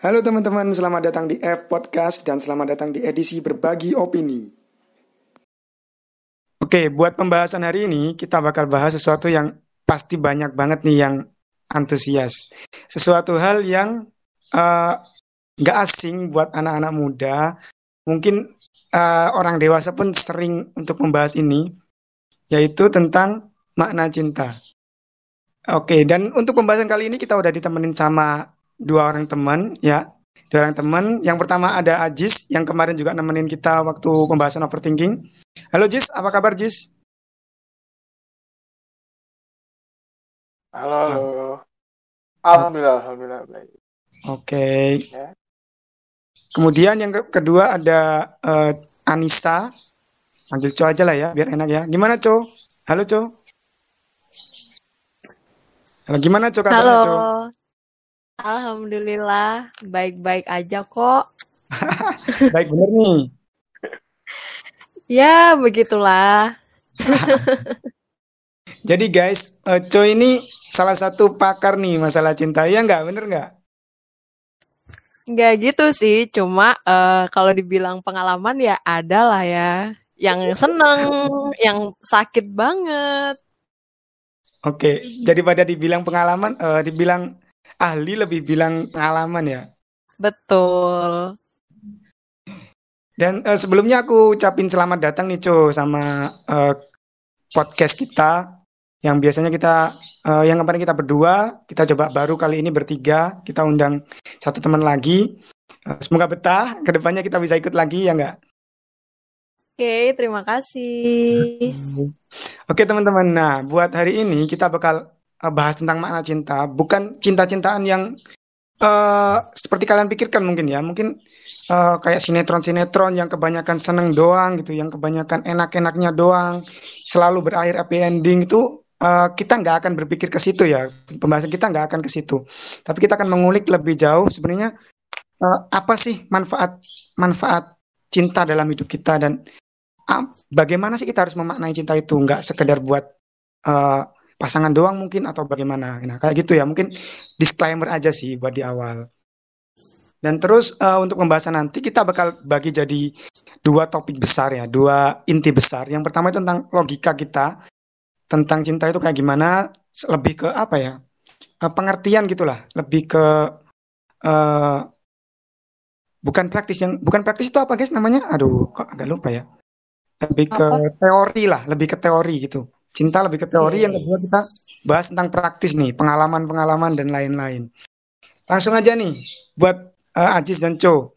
Halo teman-teman, selamat datang di F Podcast dan selamat datang di edisi berbagi opini. Oke, buat pembahasan hari ini kita bakal bahas sesuatu yang pasti banyak banget nih yang antusias. Sesuatu hal yang uh, gak asing buat anak-anak muda. Mungkin uh, orang dewasa pun sering untuk membahas ini, yaitu tentang makna cinta. Oke, dan untuk pembahasan kali ini kita udah ditemenin sama dua orang teman ya. Dua orang teman. Yang pertama ada Ajis yang kemarin juga nemenin kita waktu pembahasan overthinking. Halo Jis. Apa kabar Jis? Halo halo alhamdulillah alhamdulillah baik. Oke. Okay. ya. kemudian yang ke kedua ada uh, Anissa. Panggil Co aja lah ya biar enak ya. Gimana Co halo Co Halo, gimana Co kabarnya Halo. Co Alhamdulillah, baik-baik aja kok. baik bener nih. ya, begitulah. Jadi guys, uh, Choi ini salah satu pakar nih masalah cinta, ya nggak? Bener nggak? Nggak gitu sih, cuma uh, kalau dibilang pengalaman ya ada lah ya. Yang seneng, yang sakit banget. Oke, jadi pada dibilang pengalaman, uh, dibilang ahli lebih bilang pengalaman ya. Betul. Dan uh, sebelumnya aku ucapin selamat datang nih Co sama uh, podcast kita yang biasanya kita uh, yang kemarin kita berdua, kita coba baru kali ini bertiga, kita undang satu teman lagi. Uh, semoga betah, ke depannya kita bisa ikut lagi ya enggak? Oke, terima kasih. Oke teman-teman, nah buat hari ini kita bakal uh, bahas tentang makna cinta, bukan cinta-cintaan yang uh, seperti kalian pikirkan mungkin ya, mungkin uh, kayak sinetron-sinetron yang kebanyakan seneng doang gitu, yang kebanyakan enak-enaknya doang, selalu berakhir happy ending itu uh, kita nggak akan berpikir ke situ ya, pembahasan kita nggak akan ke situ, tapi kita akan mengulik lebih jauh sebenarnya uh, apa sih manfaat manfaat cinta dalam hidup kita dan uh, bagaimana sih kita harus memaknai cinta itu, nggak sekedar buat uh, pasangan doang mungkin atau bagaimana. Nah, kayak gitu ya. Mungkin disclaimer aja sih buat di awal. Dan terus uh, untuk pembahasan nanti kita bakal bagi jadi dua topik besar ya, dua inti besar. Yang pertama itu tentang logika kita tentang cinta itu kayak gimana, lebih ke apa ya? Uh, pengertian gitulah, lebih ke uh, bukan praktis yang bukan praktis itu apa guys namanya? Aduh, kok agak lupa ya. Lebih ke apa? teori lah, lebih ke teori gitu. Cinta lebih ke teori, yang kedua kita bahas tentang praktis nih, pengalaman-pengalaman dan lain-lain. Langsung aja nih, buat uh, Ajis dan Cho.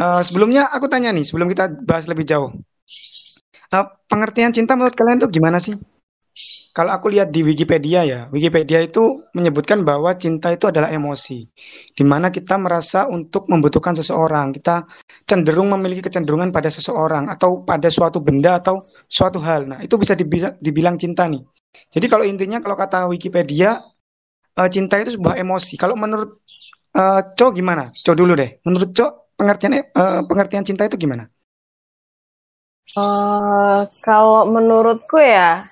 Uh, sebelumnya aku tanya nih, sebelum kita bahas lebih jauh. Uh, pengertian cinta menurut kalian tuh gimana sih? Kalau aku lihat di Wikipedia ya, Wikipedia itu menyebutkan bahwa cinta itu adalah emosi, di mana kita merasa untuk membutuhkan seseorang, kita cenderung memiliki kecenderungan pada seseorang atau pada suatu benda atau suatu hal. Nah, itu bisa dibilang cinta nih. Jadi kalau intinya kalau kata Wikipedia, uh, cinta itu sebuah emosi. Kalau menurut uh, gimana? Co dulu deh. Menurut Co pengertian uh, pengertian cinta itu gimana? Uh, kalau menurutku ya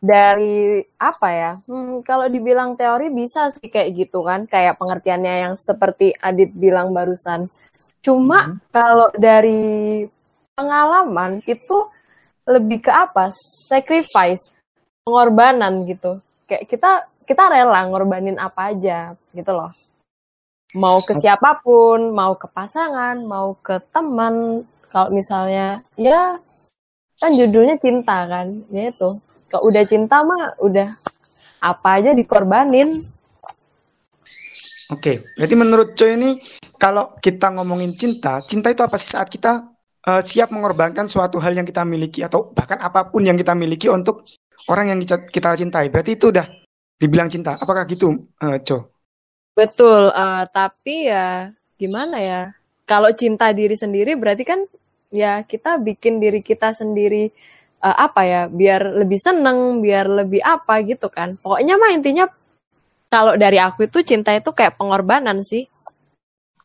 dari apa ya? Hmm, kalau dibilang teori bisa sih kayak gitu kan, kayak pengertiannya yang seperti Adit bilang barusan. Cuma hmm. kalau dari pengalaman itu lebih ke apa? Sacrifice, pengorbanan gitu. Kayak kita kita rela ngorbanin apa aja gitu loh. Mau ke siapa pun, mau ke pasangan, mau ke teman. Kalau misalnya ya kan judulnya cinta kan, ya itu kalau udah cinta mah udah apa aja dikorbanin. Oke, berarti menurut Coy ini kalau kita ngomongin cinta, cinta itu apa sih saat kita uh, siap mengorbankan suatu hal yang kita miliki atau bahkan apa pun yang kita miliki untuk orang yang kita cintai. Berarti itu udah dibilang cinta. Apakah gitu, uh, Co? Betul, uh, tapi ya gimana ya? Kalau cinta diri sendiri berarti kan ya kita bikin diri kita sendiri uh, apa ya biar lebih seneng biar lebih apa gitu kan pokoknya mah intinya kalau dari aku itu cinta itu kayak pengorbanan sih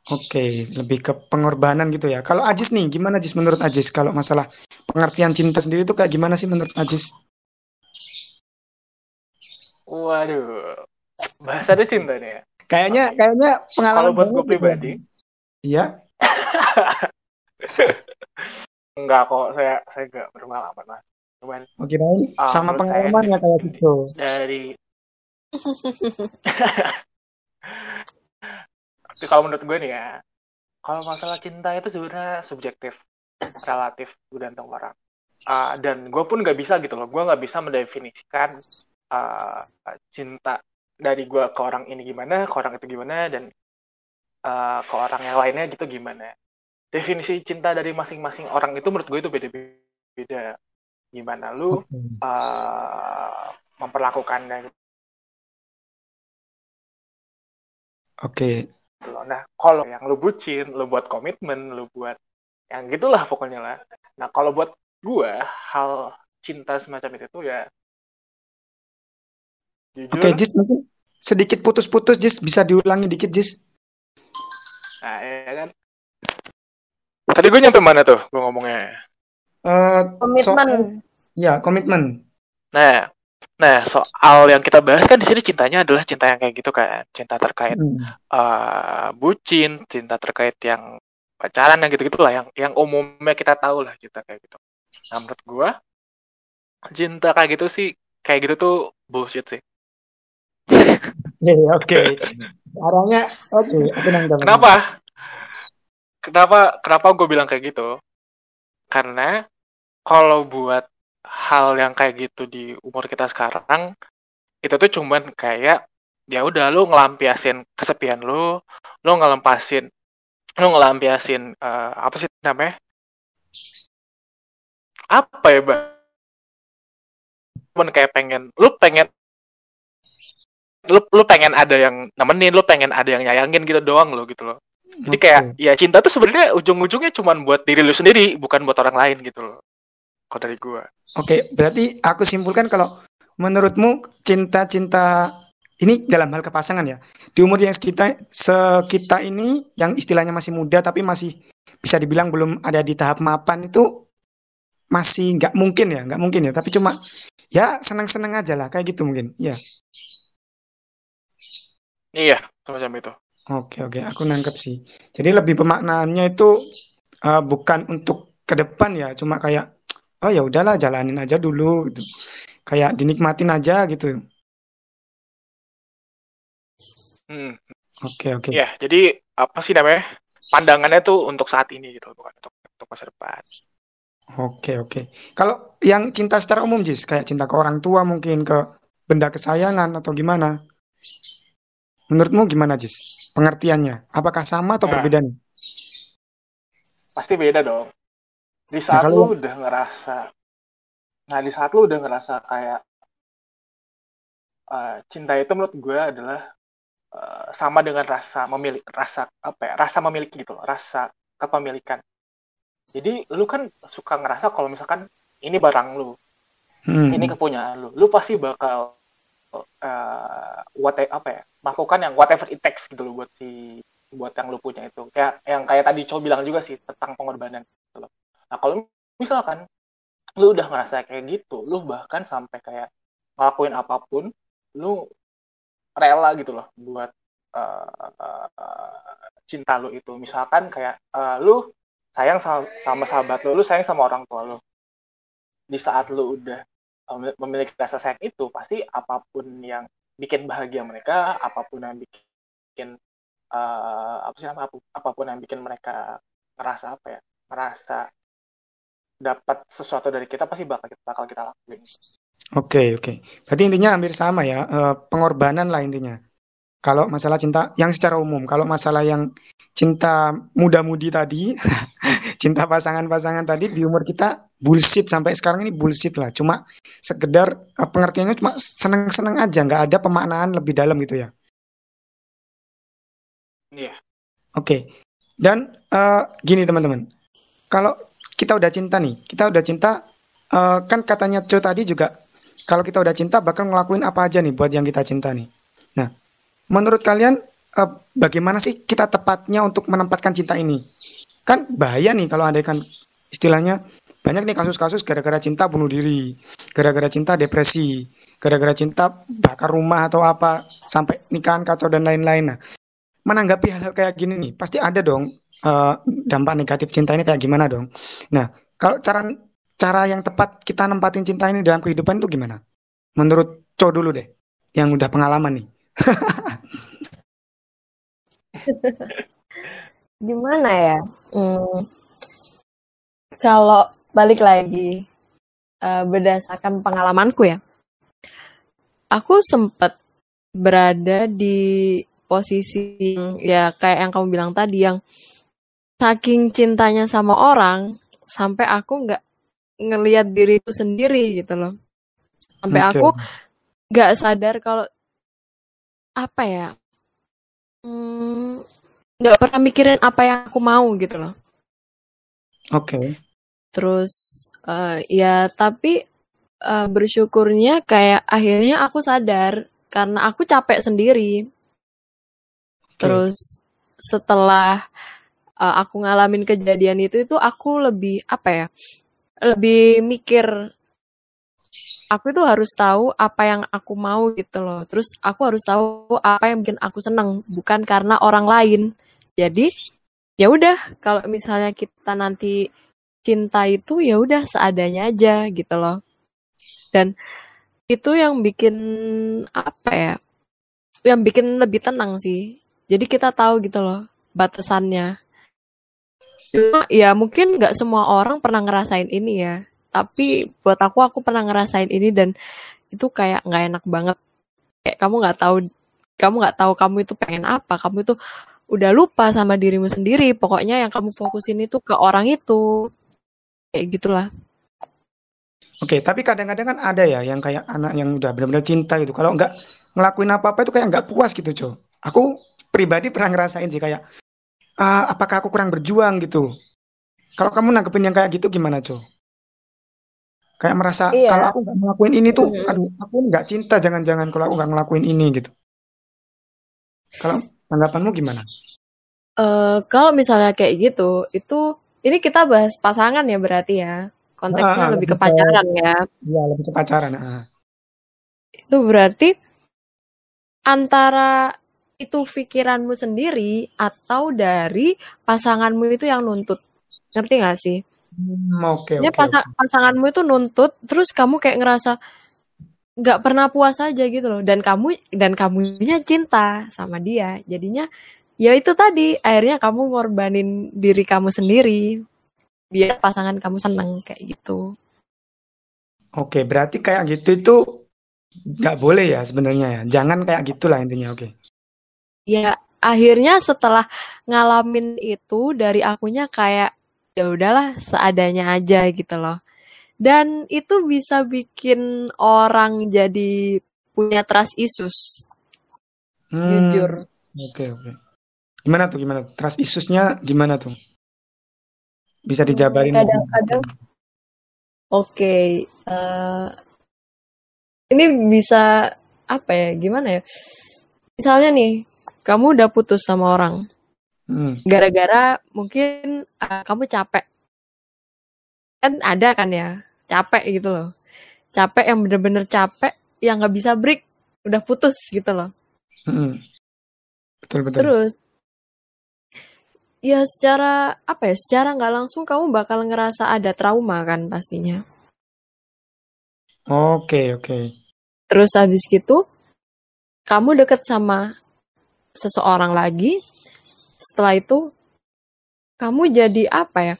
Oke, lebih ke pengorbanan gitu ya. Kalau Ajis nih, gimana Ajis menurut Ajis kalau masalah pengertian cinta sendiri itu kayak gimana sih menurut Ajis? Waduh, bahasa ada cinta nih ya. Kayaknya kayaknya pengalaman Kalau buat gue pribadi, Iya. enggak kok saya saya enggak berpengalaman mas. Cuman Oh, kirain Ah, sama pengalaman ya kayak Sico. dari Tapi kalau menurut gue nih ya, kalau masalah cinta itu sebenarnya subjektif, relatif, tergantung orang. Ah, dan gue pun nggak bisa gitu loh, gue nggak bisa mendefinisikan ah, cinta dari gue ke orang ini gimana, ke orang itu gimana, dan ah, ke orang yang lainnya gitu gimana. Definisi cinta dari masing-masing orang itu menurut gue itu beda-beda. Gimana lu ah, memperlakukannya Oke. gitu loh. Nah, kalau yang lu bucin, lu buat komitmen, lu buat yang gitulah pokoknya lah. Nah, kalau buat gua hal cinta semacam itu tuh ya jujur, Oke, Jis, mungkin sedikit putus-putus, Jis. Bisa diulangi dikit, Jis. nah ya kan. Tadi gue nyampe mana tuh gue ngomongnya? Eh, Komitmen. soal- ya, komitmen. Nah, nah soal yang kita bahas kan di sini cintanya adalah cinta yang kayak gitu kan, cinta terkait Hmm. eh, bucin, cinta terkait yang pacaran yang gitu-gitu lah, yang yang umumnya kita tahu lah cinta kayak gitu. Nah, menurut gua cinta kayak gitu sih, kayak gitu tuh bullshit sih. Oke, oke. Arahnya, oke. Aku nangkap. Kenapa? Kenapa? Kenapa gue bilang kayak gitu? Karena kalau buat hal yang kayak gitu di umur kita sekarang, itu tuh cuman kayak ya udah lu ngelampiasin kesepian lu, lu ngelempasin, lu ngelampiasin eh, apa sih namanya? Apa ya, Bang? Cuman kayak pengen, lu pengen lu lu pengen ada yang nemenin, lu pengen ada yang nyayangin gitu doang lo gitu loh. Jadi kayak ya cinta tuh sebenarnya ujung-ujungnya cuman buat diri lu sendiri, bukan buat orang lain gitu loh. Kalau dari gua. Oke, berarti aku simpulkan kalau menurutmu cinta-cinta ini dalam hal kepasangan ya. Di umur yang kita sekita ini yang istilahnya masih muda tapi masih bisa dibilang belum ada di tahap mapan itu masih nggak mungkin ya, nggak mungkin ya. Tapi cuma ya senang-senang aja lah kayak gitu mungkin. Iya. Iya, semacam itu. Oke, oke, aku nangkep sih. Jadi lebih pemaknaannya itu eh, bukan untuk ke depan ya, cuma kayak oh ya udahlah jalanin aja dulu gitu. Kayak dinikmatin aja gitu. Hmm. Oke, oke. Iya, jadi apa sih namanya? Pandangannya tuh untuk saat ini gitu, bukan untuk untuk masa depan. Oke, oke. Kalau yang cinta secara umum, Jis, kayak cinta ke orang tua mungkin ke benda kesayangan atau gimana? Menurutmu gimana, Jis? Pengertiannya, apakah sama atau Nah. berbeda nih? Pasti beda dong. Di saat kalau- lu udah ngerasa Nah, di saat lu udah ngerasa kayak eh, cinta itu menurut gue adalah eh, sama dengan rasa memiliki rasa apa ya? Rasa memiliki gitu loh, rasa kepemilikan. Jadi lu kan suka ngerasa kalau misalkan ini barang lu, Hmm. ini kepunyaan lu, lu pasti bakal eh what apa ya? Melakukan yang whatever it takes gitu loh buat si buat yang lu punya itu. Kayak yang kayak tadi Cow bilang juga sih tentang pengorbanan gitu loh. Nah, kalau misalkan lu udah ngerasa kayak gitu, lu bahkan sampai kayak ngelakuin apa pun, lu rela gitu loh buat eh, eh, cinta lu itu. Misalkan kayak eh, lu sayang sama, sama sahabat lu, lu sayang sama orang tua lu. Di saat lu udah memiliki rasa sayang itu, pasti apa pun yang bikin bahagia mereka, apa pun yang bikin eh, apa sih nama apa pun yang bikin mereka ngerasa apa ya, ngerasa dapat sesuatu dari kita pasti bakal bakal kita lakuin. Oke, oke. Berarti intinya hampir sama ya, eh, pengorbanan lah intinya. Kalau masalah cinta yang secara umum, kalau masalah yang cinta muda-mudi tadi, cinta pasangan-pasangan tadi di umur kita bullshit sampai sekarang ini bullshit lah. Cuma sekedar eh, pengertiannya cuma seneng-seneng aja, nggak ada pemaknaan lebih dalam gitu ya. Iya. Oke. Dan eh, gini teman-teman, kalau kita udah cinta nih, kita udah cinta, eh, kan katanya Joe tadi juga, kalau kita udah cinta bakal ngelakuin apa aja nih buat yang kita cinta nih. Menurut kalian eh, bagaimana sih kita tepatnya untuk menempatkan cinta ini? Kan bahaya nih kalau ada kan istilahnya banyak nih kasus-kasus gara-gara cinta bunuh diri, gara-gara cinta depresi, gara-gara cinta bakar rumah atau apa sampai nikahan kacau dan lain-lain. Nah, menanggapi hal-hal kayak gini nih, pasti ada dong uh, dampak negatif cinta ini kayak gimana dong. Nah, kalau cara cara yang tepat kita nempatin cinta ini dalam kehidupan itu gimana? Menurut Co dulu deh, yang udah pengalaman nih. gimana ya? Hmm, kalau balik lagi uh, berdasarkan pengalamanku ya, aku sempat berada di posisi yang ya kayak yang kamu bilang tadi yang saking cintanya sama orang sampai aku nggak ngelihat diriku sendiri gitu loh sampai okay. aku nggak sadar kalau apa ya nggak hmm, pernah mikirin apa yang aku mau gitu loh oke okay. terus uh, ya tapi uh, bersyukurnya kayak akhirnya aku sadar karena aku capek sendiri Terus setelah uh, aku ngalamin kejadian itu itu aku lebih apa ya? Lebih mikir aku itu harus tahu apa yang aku mau gitu loh. Terus aku harus tahu apa yang bikin aku senang, bukan karena orang lain. Jadi ya udah kalau misalnya kita nanti cinta itu ya udah seadanya aja gitu loh. Dan itu yang bikin apa ya? Yang bikin lebih tenang sih jadi kita tahu gitu loh batasannya. Cuma ya mungkin nggak semua orang pernah ngerasain ini ya. Tapi buat aku aku pernah ngerasain ini dan itu kayak nggak enak banget. Kayak kamu nggak tahu kamu nggak tahu kamu itu pengen apa. Kamu itu udah lupa sama dirimu sendiri. Pokoknya yang kamu fokusin itu ke orang itu. Kayak gitulah. Oke, tapi kadang-kadang kan ada ya yang kayak anak yang udah benar-benar cinta gitu. Kalau nggak ngelakuin apa-apa itu kayak nggak puas gitu, cow. Aku pribadi pernah ngerasain sih kayak uh, apakah aku kurang berjuang gitu. Kalau kamu nanggepin yang kayak gitu gimana, Jo? Kayak merasa iya. kalau aku nggak ngelakuin ini tuh, mm-hmm. aduh, aku nggak cinta jangan-jangan kalau aku nggak ngelakuin ini gitu. Kalau tanggapanmu gimana? Uh, kalau misalnya kayak gitu, itu ini kita bahas pasangan ya berarti ya. Konteksnya nah, lebih, lebih ke pacaran ke, ya. Iya, lebih ke pacaran. Nah. Itu berarti antara itu pikiranmu sendiri atau dari pasanganmu itu yang nuntut ngerti gak sih? Hmm, oke. Okay, okay, pasang, okay. pasanganmu itu nuntut, terus kamu kayak ngerasa nggak pernah puas aja gitu loh, dan kamu dan kamunya cinta sama dia, jadinya ya itu tadi akhirnya kamu ngorbanin diri kamu sendiri biar pasangan kamu seneng kayak gitu. Oke, berarti kayak gitu itu nggak boleh ya sebenarnya ya. Jangan kayak gitulah intinya. Oke ya akhirnya setelah ngalamin itu dari akunya kayak ya udahlah seadanya aja gitu loh. Dan itu bisa bikin orang jadi punya trust issues. Hmm, jujur. oke okay, oke. Okay. gimana tuh gimana? Trust issuesnya gimana tuh? Bisa dijabarin kadang-kadang oke okay, uh, eh, ini bisa apa ya gimana ya? Misalnya nih kamu udah putus sama orang. Gara-gara mungkin uh, kamu capek. Kan ada kan ya capek gitu loh. Capek yang bener-bener capek yang nggak bisa break udah putus gitu loh. Hmm. betul betul. Terus ya secara apa ya secara nggak langsung kamu bakal ngerasa ada trauma kan pastinya. Oke okay, oke. Okay. terus habis gitu kamu deket sama seseorang lagi, setelah itu kamu jadi apa ya?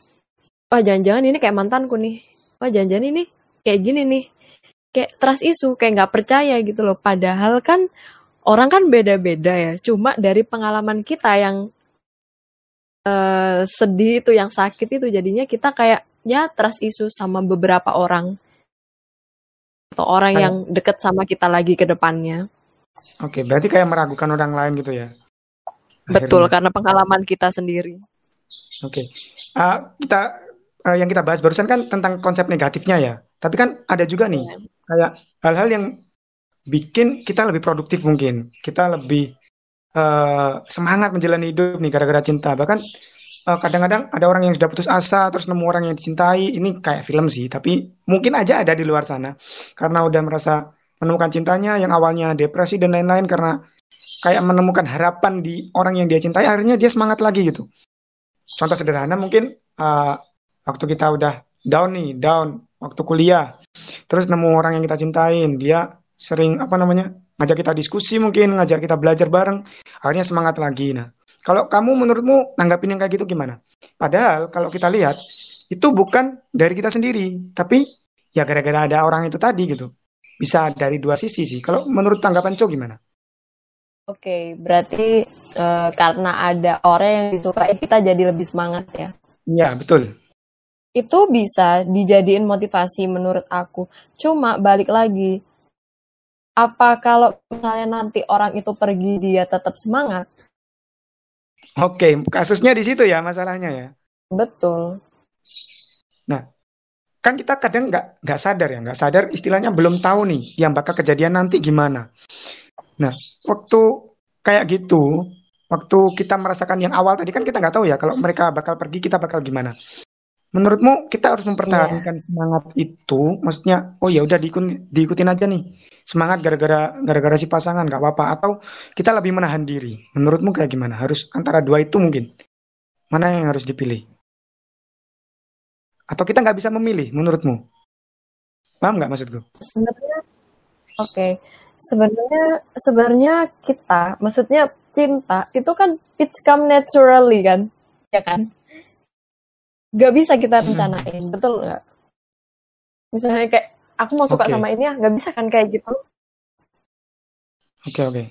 Wah jangan-jangan ini kayak mantanku nih. Wah jangan-jangan ini kayak gini nih. Kayak trust isu, kayak nggak percaya gitu loh. Padahal kan orang kan beda-beda ya. Cuma dari pengalaman kita yang uh, sedih itu, yang sakit itu, jadinya kita kayak ya trust isu sama beberapa orang atau orang yang deket sama kita lagi ke depannya. Oke, berarti kayak meragukan orang lain gitu ya? Betul, karena pengalaman kita sendiri. Oke, uh, kita uh, yang kita bahas barusan kan tentang konsep negatifnya ya. Tapi kan ada juga nih iya. kayak hal-hal yang bikin kita lebih produktif mungkin, kita lebih uh, semangat menjalani hidup nih gara-gara cinta. Bahkan kadang kadang-kadang ada orang yang sudah putus asa terus nemu orang yang dicintai. Ini kayak film sih, tapi mungkin aja ada di luar sana karena udah merasa menemukan cintanya yang awalnya depresi dan lain-lain karena kayak menemukan harapan di orang yang dia cintai akhirnya dia semangat lagi gitu. Contoh sederhana mungkin uh, waktu kita udah down nih down waktu kuliah terus nemu orang yang kita cintain dia sering apa namanya ngajak kita diskusi mungkin ngajak kita belajar bareng akhirnya semangat lagi. Nah kalau kamu menurutmu nanggapin yang kayak gitu gimana? Padahal kalau kita lihat itu bukan dari kita sendiri tapi ya gara-gara ada orang itu tadi gitu. Bisa dari dua sisi sih. Kalau menurut tanggapan Cow gimana Oke, berarti uh, karena ada orang yang disukai kita jadi lebih semangat ya? Iya, betul. Itu bisa dijadiin motivasi menurut aku. Cuma balik lagi, apa kalau misalnya nanti orang itu pergi dia tetap semangat? Oke, kasusnya di situ ya masalahnya ya. Betul. Nah, kan kita kadang nggak nggak sadar ya, nggak sadar istilahnya belum tahu nih yang bakal kejadian nanti gimana. Nah, waktu kayak gitu, waktu kita merasakan yang awal tadi kan kita nggak tahu ya kalau mereka bakal pergi kita bakal gimana. Menurutmu kita harus mempertahankan yeah. semangat itu, maksudnya oh ya udah diikutin, diikutin aja nih semangat gara-gara gara-gara si pasangan nggak apa-apa atau kita lebih menahan diri. Menurutmu kayak gimana? Harus antara dua itu mungkin mana yang harus dipilih? Atau kita nggak bisa memilih menurutmu? Paham nggak maksudku? Sebenarnya, oke. Okay sebenarnya sebenarnya kita maksudnya cinta itu kan it's come naturally kan ya kan Gak bisa kita hmm. rencanain hmm. betul nggak misalnya kayak aku mau suka okay. sama ini ya nggak bisa kan kayak gitu oke okay, oke okay.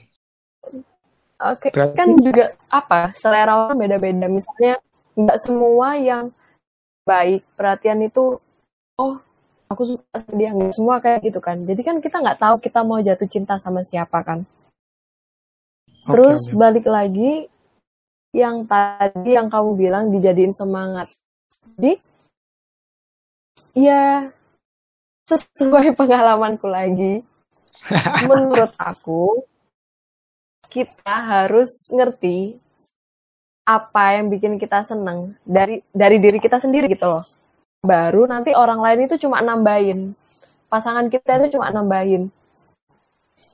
oke okay. kan juga apa selera orang beda-beda misalnya nggak semua yang baik perhatian itu oh aku suka sama dia nggak semua kayak gitu kan. Jadi kan kita nggak tahu kita mau jatuh cinta sama siapa kan. Terus okay, balik lagi yang tadi yang kamu bilang dijadiin semangat. Jadi ya sesuai pengalamanku lagi menurut aku kita harus ngerti apa yang bikin kita seneng dari dari diri kita sendiri gitu loh baru nanti orang lain itu cuma nambahin. Pasangan kita itu cuma nambahin.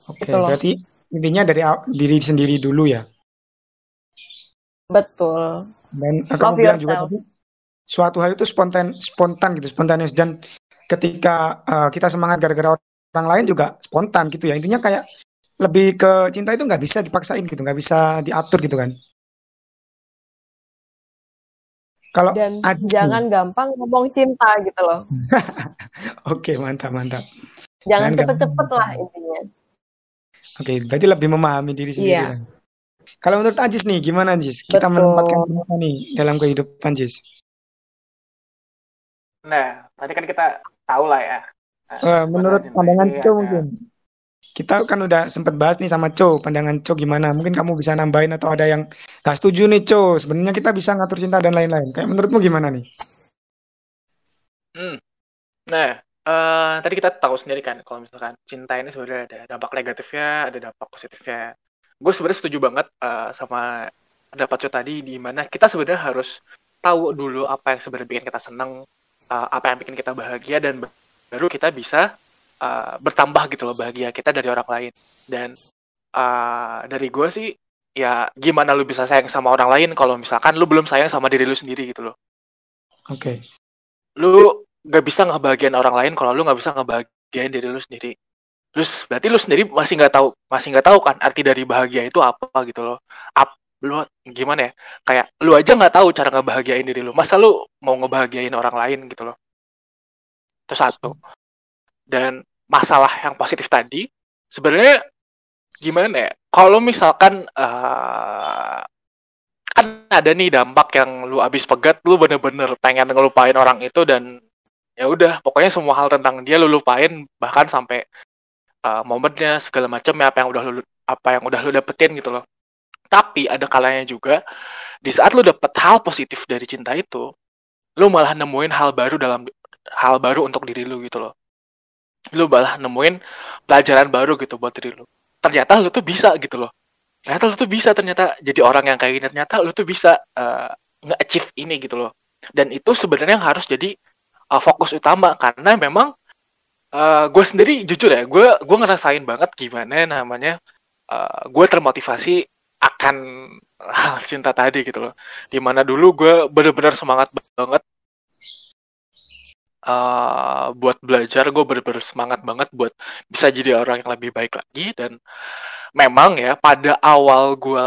Oke gitu berarti intinya dari diri sendiri dulu ya? Betul. Dan kamu bilang juga tadi suatu hal itu spontan spontan gitu spontanis dan ketika uh, kita semangat gara-gara orang lain juga spontan gitu ya. Intinya kayak lebih ke cinta itu nggak bisa dipaksain gitu nggak bisa diatur gitu kan kalau dan Ajis jangan gampang ngomong cinta gitu loh. Oke, mantap mantap. Jangan cepet-cepet lah intinya. Oke, berarti lebih memahami diri sendiri. Iya. Kalau menurut Ajis nih, gimana Ajis? Kita Betul. menempatkan cinta nih dalam kehidupan Ajis. Nah, tadi kan kita tahu lah ya. uh, menurut pandangan Cok mungkin kita kan udah sempat bahas nih sama Co, pandangan Co gimana? Mungkin kamu bisa nambahin atau ada yang gak setuju nih Co. Sebenarnya kita bisa ngatur cinta dan lain-lain. Kayak menurutmu gimana nih? Hmm. Nah, uh, tadi kita tahu sendiri kan kalau misalkan cinta ini sebenarnya ada dampak negatifnya, ada dampak positifnya. Gue sebenarnya setuju banget uh, sama pendapat Co tadi di mana kita sebenarnya harus tahu dulu apa yang sebenarnya bikin kita senang, uh, apa yang bikin kita bahagia dan baru kita bisa uh, bertambah gitu loh bahagia kita dari orang lain. Dan uh, dari gue sih ya gimana lu bisa sayang sama orang lain kalau misalkan lu belum sayang sama diri lu sendiri gitu loh. Oke. Okay. lu gak bisa ngebahagiain orang lain kalau lu gak bisa ngebahagiain diri lu sendiri. Terus berarti lu sendiri masih nggak tahu masih nggak tahu kan arti dari bahagia itu apa gitu loh. Ap, lu gimana ya? Kayak lu aja nggak tahu cara ngebahagiain diri lu. Masa lu mau ngebahagiain orang lain gitu loh? Itu satu. Dan masalah yang positif tadi sebenarnya gimana ya? Kalau misalkan uh, kan ada nih dampak yang lu abis pegat lu bener-bener pengen ngelupain orang itu dan ya udah pokoknya semua hal tentang dia lu lupain bahkan sampai uh, momennya segala macam ya apa yang udah lu apa yang udah lu dapetin gitu loh. Tapi ada kalanya juga di saat lu dapet hal positif dari cinta itu lu malah nemuin hal baru dalam hal baru untuk diri lu gitu loh lu malah nemuin pelajaran baru gitu buat diri lu. Ternyata lu tuh bisa gitu loh. Ternyata lu tuh bisa ternyata jadi orang yang kayak gini ternyata lu tuh bisa uh, nge-achieve ini gitu loh. Dan itu sebenarnya harus jadi uh, fokus utama karena memang uh, gue sendiri jujur ya gue gue ngerasain banget gimana namanya uh, gue termotivasi akan hal cinta tadi gitu loh. Di mana dulu gue bener-bener semangat banget uh, buat belajar gue bener-bener semangat banget buat bisa jadi orang yang lebih baik lagi. Dan memang ya pada awal gue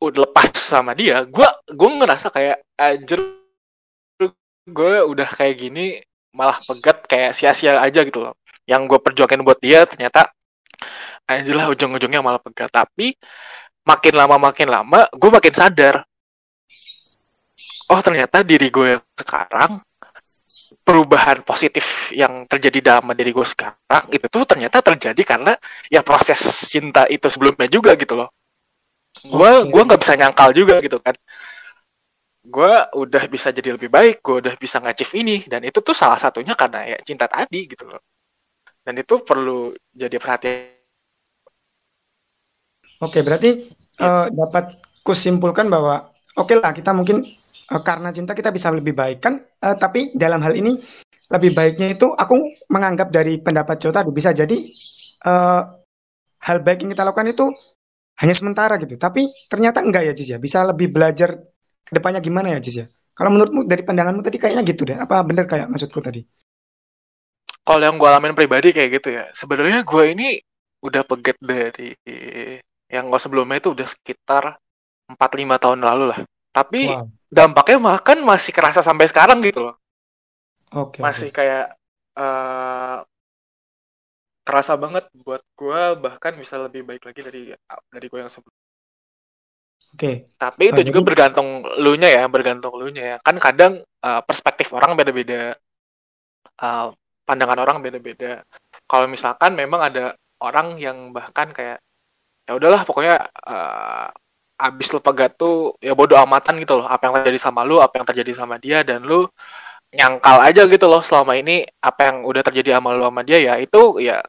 udah lepas sama dia gue gue ngerasa kayak anjir gue udah kayak gini malah pegat kayak sia-sia aja gitu loh. Yang gue perjuangin buat dia ternyata anjir lah ujung-ujungnya malah pegat. Tapi makin lama makin lama gue makin sadar oh ternyata diri gue sekarang perubahan positif yang terjadi dalam diri gue sekarang itu tuh ternyata terjadi karena ya proses cinta itu sebelumnya juga gitu loh. Gue gue nggak bisa nyangkal juga gitu kan. Gue udah bisa jadi lebih baik gue udah bisa ngacif ini dan itu tuh salah satunya karena ya cinta tadi gitu loh. Dan itu perlu jadi perhatian. Oke berarti uh, dapat kusimpulkan bahwa oke okay lah kita mungkin uh, karena cinta kita bisa lebih baik kan uh, tapi dalam hal ini lebih baiknya itu aku menganggap dari pendapat Jo tadi bisa jadi uh, hal baik yang kita lakukan itu hanya sementara gitu tapi ternyata enggak ya Jis ya bisa lebih belajar ke depannya gimana ya Jis ya? Kalau menurutmu dari pandanganmu tadi kayaknya gitu deh. Apa bener kayak maksudku tadi? Kalau yang gue alamin pribadi kayak gitu ya. Sebenarnya gue ini udah peget dari yang gue sebelumnya itu udah sekitar 4-5 tahun lalu lah. Tapi wow. dampaknya makan masih kerasa sampai sekarang gitu loh. Oke. Okay, masih okay. kayak uh, kerasa banget buat gue bahkan bisa lebih baik lagi dari dari gue yang sebelumnya. Oke. Okay. Tapi itu juga bergantung lu nya ya, bergantung lu nya ya. Kan kadang uh, perspektif orang beda-beda. Uh, pandangan orang beda-beda. Kalau misalkan memang ada orang yang bahkan kayak ya udahlah pokoknya uh, abis lu pegat tuh ya bodo amatan gitu loh apa yang terjadi sama lu apa yang terjadi sama dia dan lu nyangkal aja gitu loh selama ini apa yang udah terjadi sama lu sama dia ya itu ya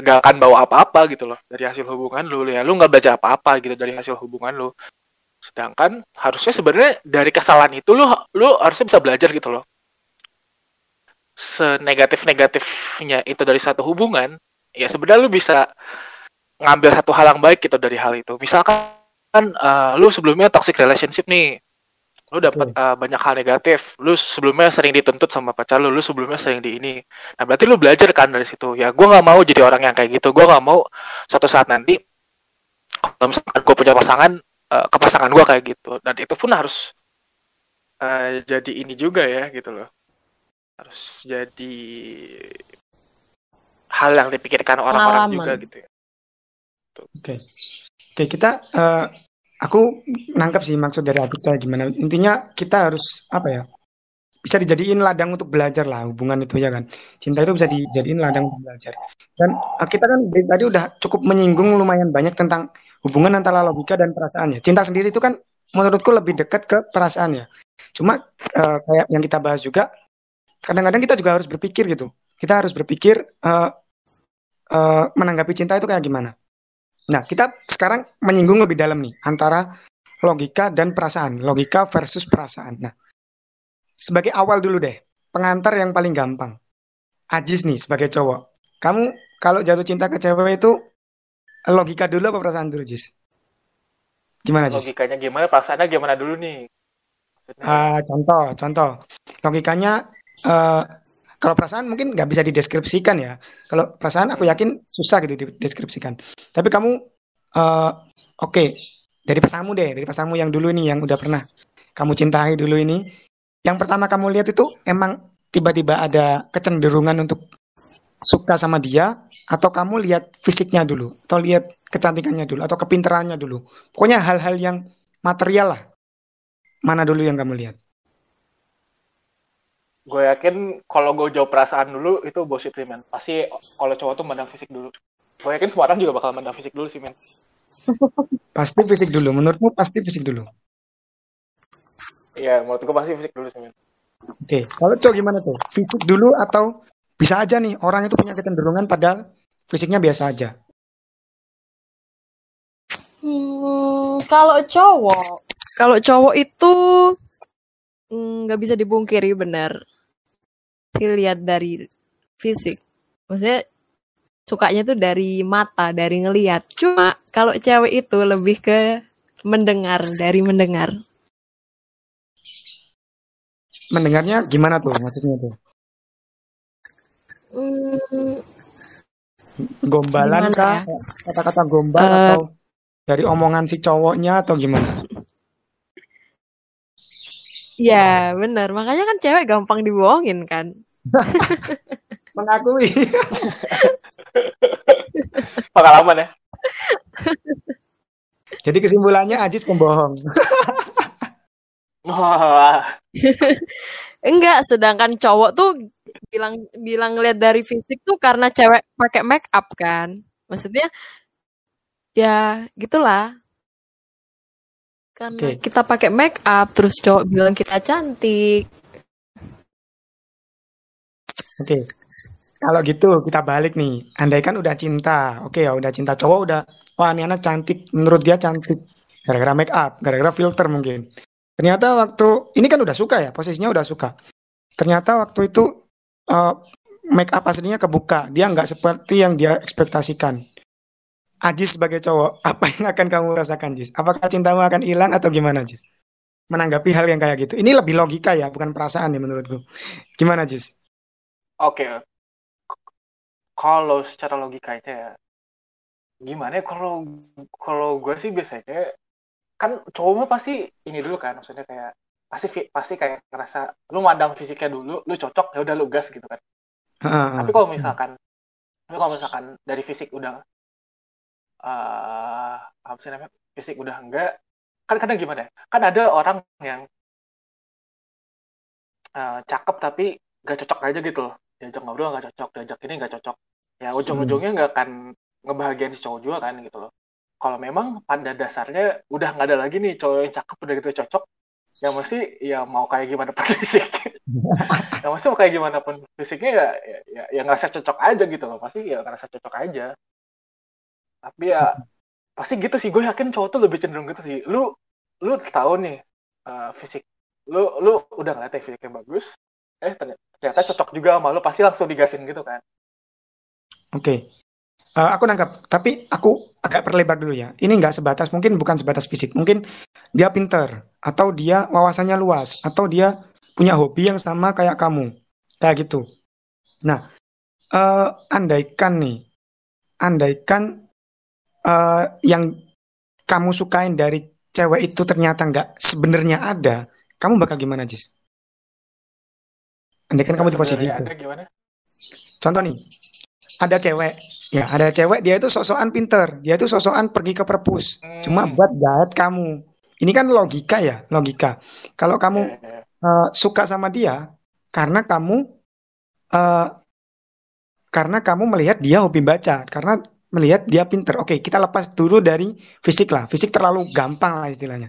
gak akan bawa apa-apa gitu loh dari hasil hubungan lu ya lu nggak baca apa-apa gitu dari hasil hubungan lu Sedangkan harusnya sebenarnya dari kesalahan itu lu lu harusnya bisa belajar gitu loh. Senegatif-negatifnya itu dari satu hubungan, ya sebenarnya lu bisa ngambil satu hal yang baik gitu dari hal itu. Misalkan uh, lu sebelumnya toxic relationship nih. Lu dapat uh, banyak hal negatif. Lu sebelumnya sering dituntut sama pacar lu, lu sebelumnya sering di ini. Nah, berarti lu belajar kan dari situ. Ya, gua nggak mau jadi orang yang kayak gitu. Gua nggak mau suatu saat nanti kalau misalkan gue punya pasangan uh, ke pasangan gue kayak gitu dan itu pun harus uh, jadi ini juga ya gitu loh harus jadi hal yang dipikirkan orang-orang juga gitu ya. Oke, okay. Oke kita uh, aku nangkep sih maksud dari Agus kayak gimana. Intinya kita harus apa ya? Bisa dijadiin ladang untuk belajar lah hubungan itu ya kan. Cinta itu bisa dijadiin ladang untuk belajar. Dan uh, kita kan tadi udah cukup menyinggung lumayan banyak tentang hubungan antara logika dan perasaan ya. Cinta sendiri itu kan menurutku lebih dekat ke perasaan ya. Cuma uh, kayak yang kita bahas juga, kadang-kadang kita juga harus berpikir gitu. Kita harus berpikir uh, uh, menanggapi cinta itu kayak gimana. Nah, kita sekarang menyinggung lebih dalam nih antara logika dan perasaan, logika versus perasaan. Nah, sebagai awal dulu deh, pengantar yang paling gampang. Ajis nih sebagai cowok. Kamu kalau jatuh cinta ke cewek itu logika dulu apa perasaan dulu, Jis? Gimana, Jis? Logikanya gimana, perasaannya gimana dulu nih? Uh, contoh, contoh. Logikanya, uh, kalau perasaan mungkin nggak bisa dideskripsikan ya. Kalau perasaan aku yakin susah gitu dideskripsikan. Tapi kamu, uh, oke, okay. dari pasanganmu deh, dari pasanganmu yang dulu ini, yang udah pernah kamu cintai dulu ini. Yang pertama kamu lihat itu emang tiba-tiba ada kecenderungan untuk suka sama dia atau kamu lihat fisiknya dulu atau lihat kecantikannya dulu atau kepintarannya dulu pokoknya hal-hal yang material lah mana dulu yang kamu lihat gue yakin kalau gue jawab perasaan dulu itu bullshit sih men. Pasti kalau cowok tuh mandang fisik dulu. Gue yakin semua orang juga bakal mandang fisik dulu sih men. Pasti fisik dulu. Menurutmu pasti fisik dulu? Iya, menurut gue pasti fisik dulu sih men. Oke, kalau cowok gimana tuh? Fisik dulu atau bisa aja nih orang itu punya kecenderungan padahal fisiknya biasa aja. Hmm, kalau cowok, kalau cowok itu nggak mm, bisa dibungkiri benar. Dilihat dari fisik. maksudnya sukanya tuh dari mata, dari ngelihat. Cuma kalau cewek itu lebih ke mendengar, dari mendengar. Mendengarnya gimana tuh maksudnya tuh? Hmm, Gombalan kah? ya? Kata-kata gombal Eh. atau dari omongan si cowoknya atau gimana? Ya bener. Makanya kan cewek gampang dibohongin kan. Mengakui. Pengalaman ya. Jadi kesimpulannya Ajis pembohong. Enggak, sedangkan cowok tuh bilang bilang lihat dari fisik tuh karena cewek pakai make up kan. Maksudnya ya gitulah. Karena Oke. kita pakai make up terus cowok bilang kita cantik. Oke. Kalau gitu kita balik nih. Andai kan udah cinta. Oke ya udah cinta cowok udah wah ini anak cantik. Menurut dia cantik. Gara-gara make up, gara-gara filter mungkin. Ternyata waktu ini kan udah suka ya, posisinya udah suka. Ternyata waktu itu eh, make up aslinya kebuka. Dia nggak seperti yang dia ekspektasikan. Ajis sebagai cowok, apa yang akan kamu rasakan, Jis? Apakah cintamu akan hilang atau gimana, Jis? Menanggapi hal yang kayak gitu. Ini lebih logika ya, bukan perasaan ya menurutku. Gimana, Jis? oke. Kalau secara logikanya ya, gimana ya kalau kalau gue sih biasanya kan cowok mah pasti ini dulu kan, maksudnya kayak pasti pasti kayak ngerasa lu mandang fisiknya dulu, lu cocok ya udah lu gas gitu kan. Tapi kalau misalkan, tapi kalau misalkan dari fisik udah eh apa sih namanya fisik udah enggak, kan kadang gimana? ya? Kan ada orang yang eh, cakep tapi gak cocok aja gitu loh. Diajak ngobrol gak cocok, diajak ini gak cocok. Ya ujung-ujungnya nggak akan ngebahagiain si cowok juga kan gitu loh. Kalau memang pada dasarnya udah nggak ada lagi nih cowok yang cakep udah gitu cocok, ya mesti ya mau kayak gimana pun fisik. ya mesti mau kayak gimana pun fisiknya ya, ya, ya, ya ngerasa cocok aja gitu loh. Pasti ya ngerasa cocok aja. Tapi ya pasti gitu sih. Gue yakin cowok tuh lebih cenderung gitu sih. Lu lu tahu nih eh, fisik lu lu udah ngeliat ya fisiknya bagus eh ternyata, cocok juga sama lu pasti langsung digasin gitu kan Oke, Eh, aku nangkap. Tapi aku agak perlebar dulu ya. Ini nggak sebatas, mungkin bukan sebatas fisik. Mungkin dia pinter, atau dia wawasannya luas, atau dia punya hobi yang sama kayak kamu, kayak gitu. Nah, eh, andaikan nih, andaikan eh, yang kamu sukain dari cewek itu ternyata nggak sebenarnya ada, kamu bakal gimana, Jis? Andaikan kamu di posisi itu. gimana Contoh nih, ada cewek, ya ada cewek dia itu sok-sokan pinter, dia itu sok-sokan pergi ke perpus, cuma Hmm, buat gaet kamu. Ini kan logika ya, logika. Kalau kamu eh, suka sama dia karena kamu eh, karena kamu melihat dia hobi baca, karena melihat dia pinter. Oke, kita lepas dulu dari fisik lah, fisik terlalu gampang lah istilahnya.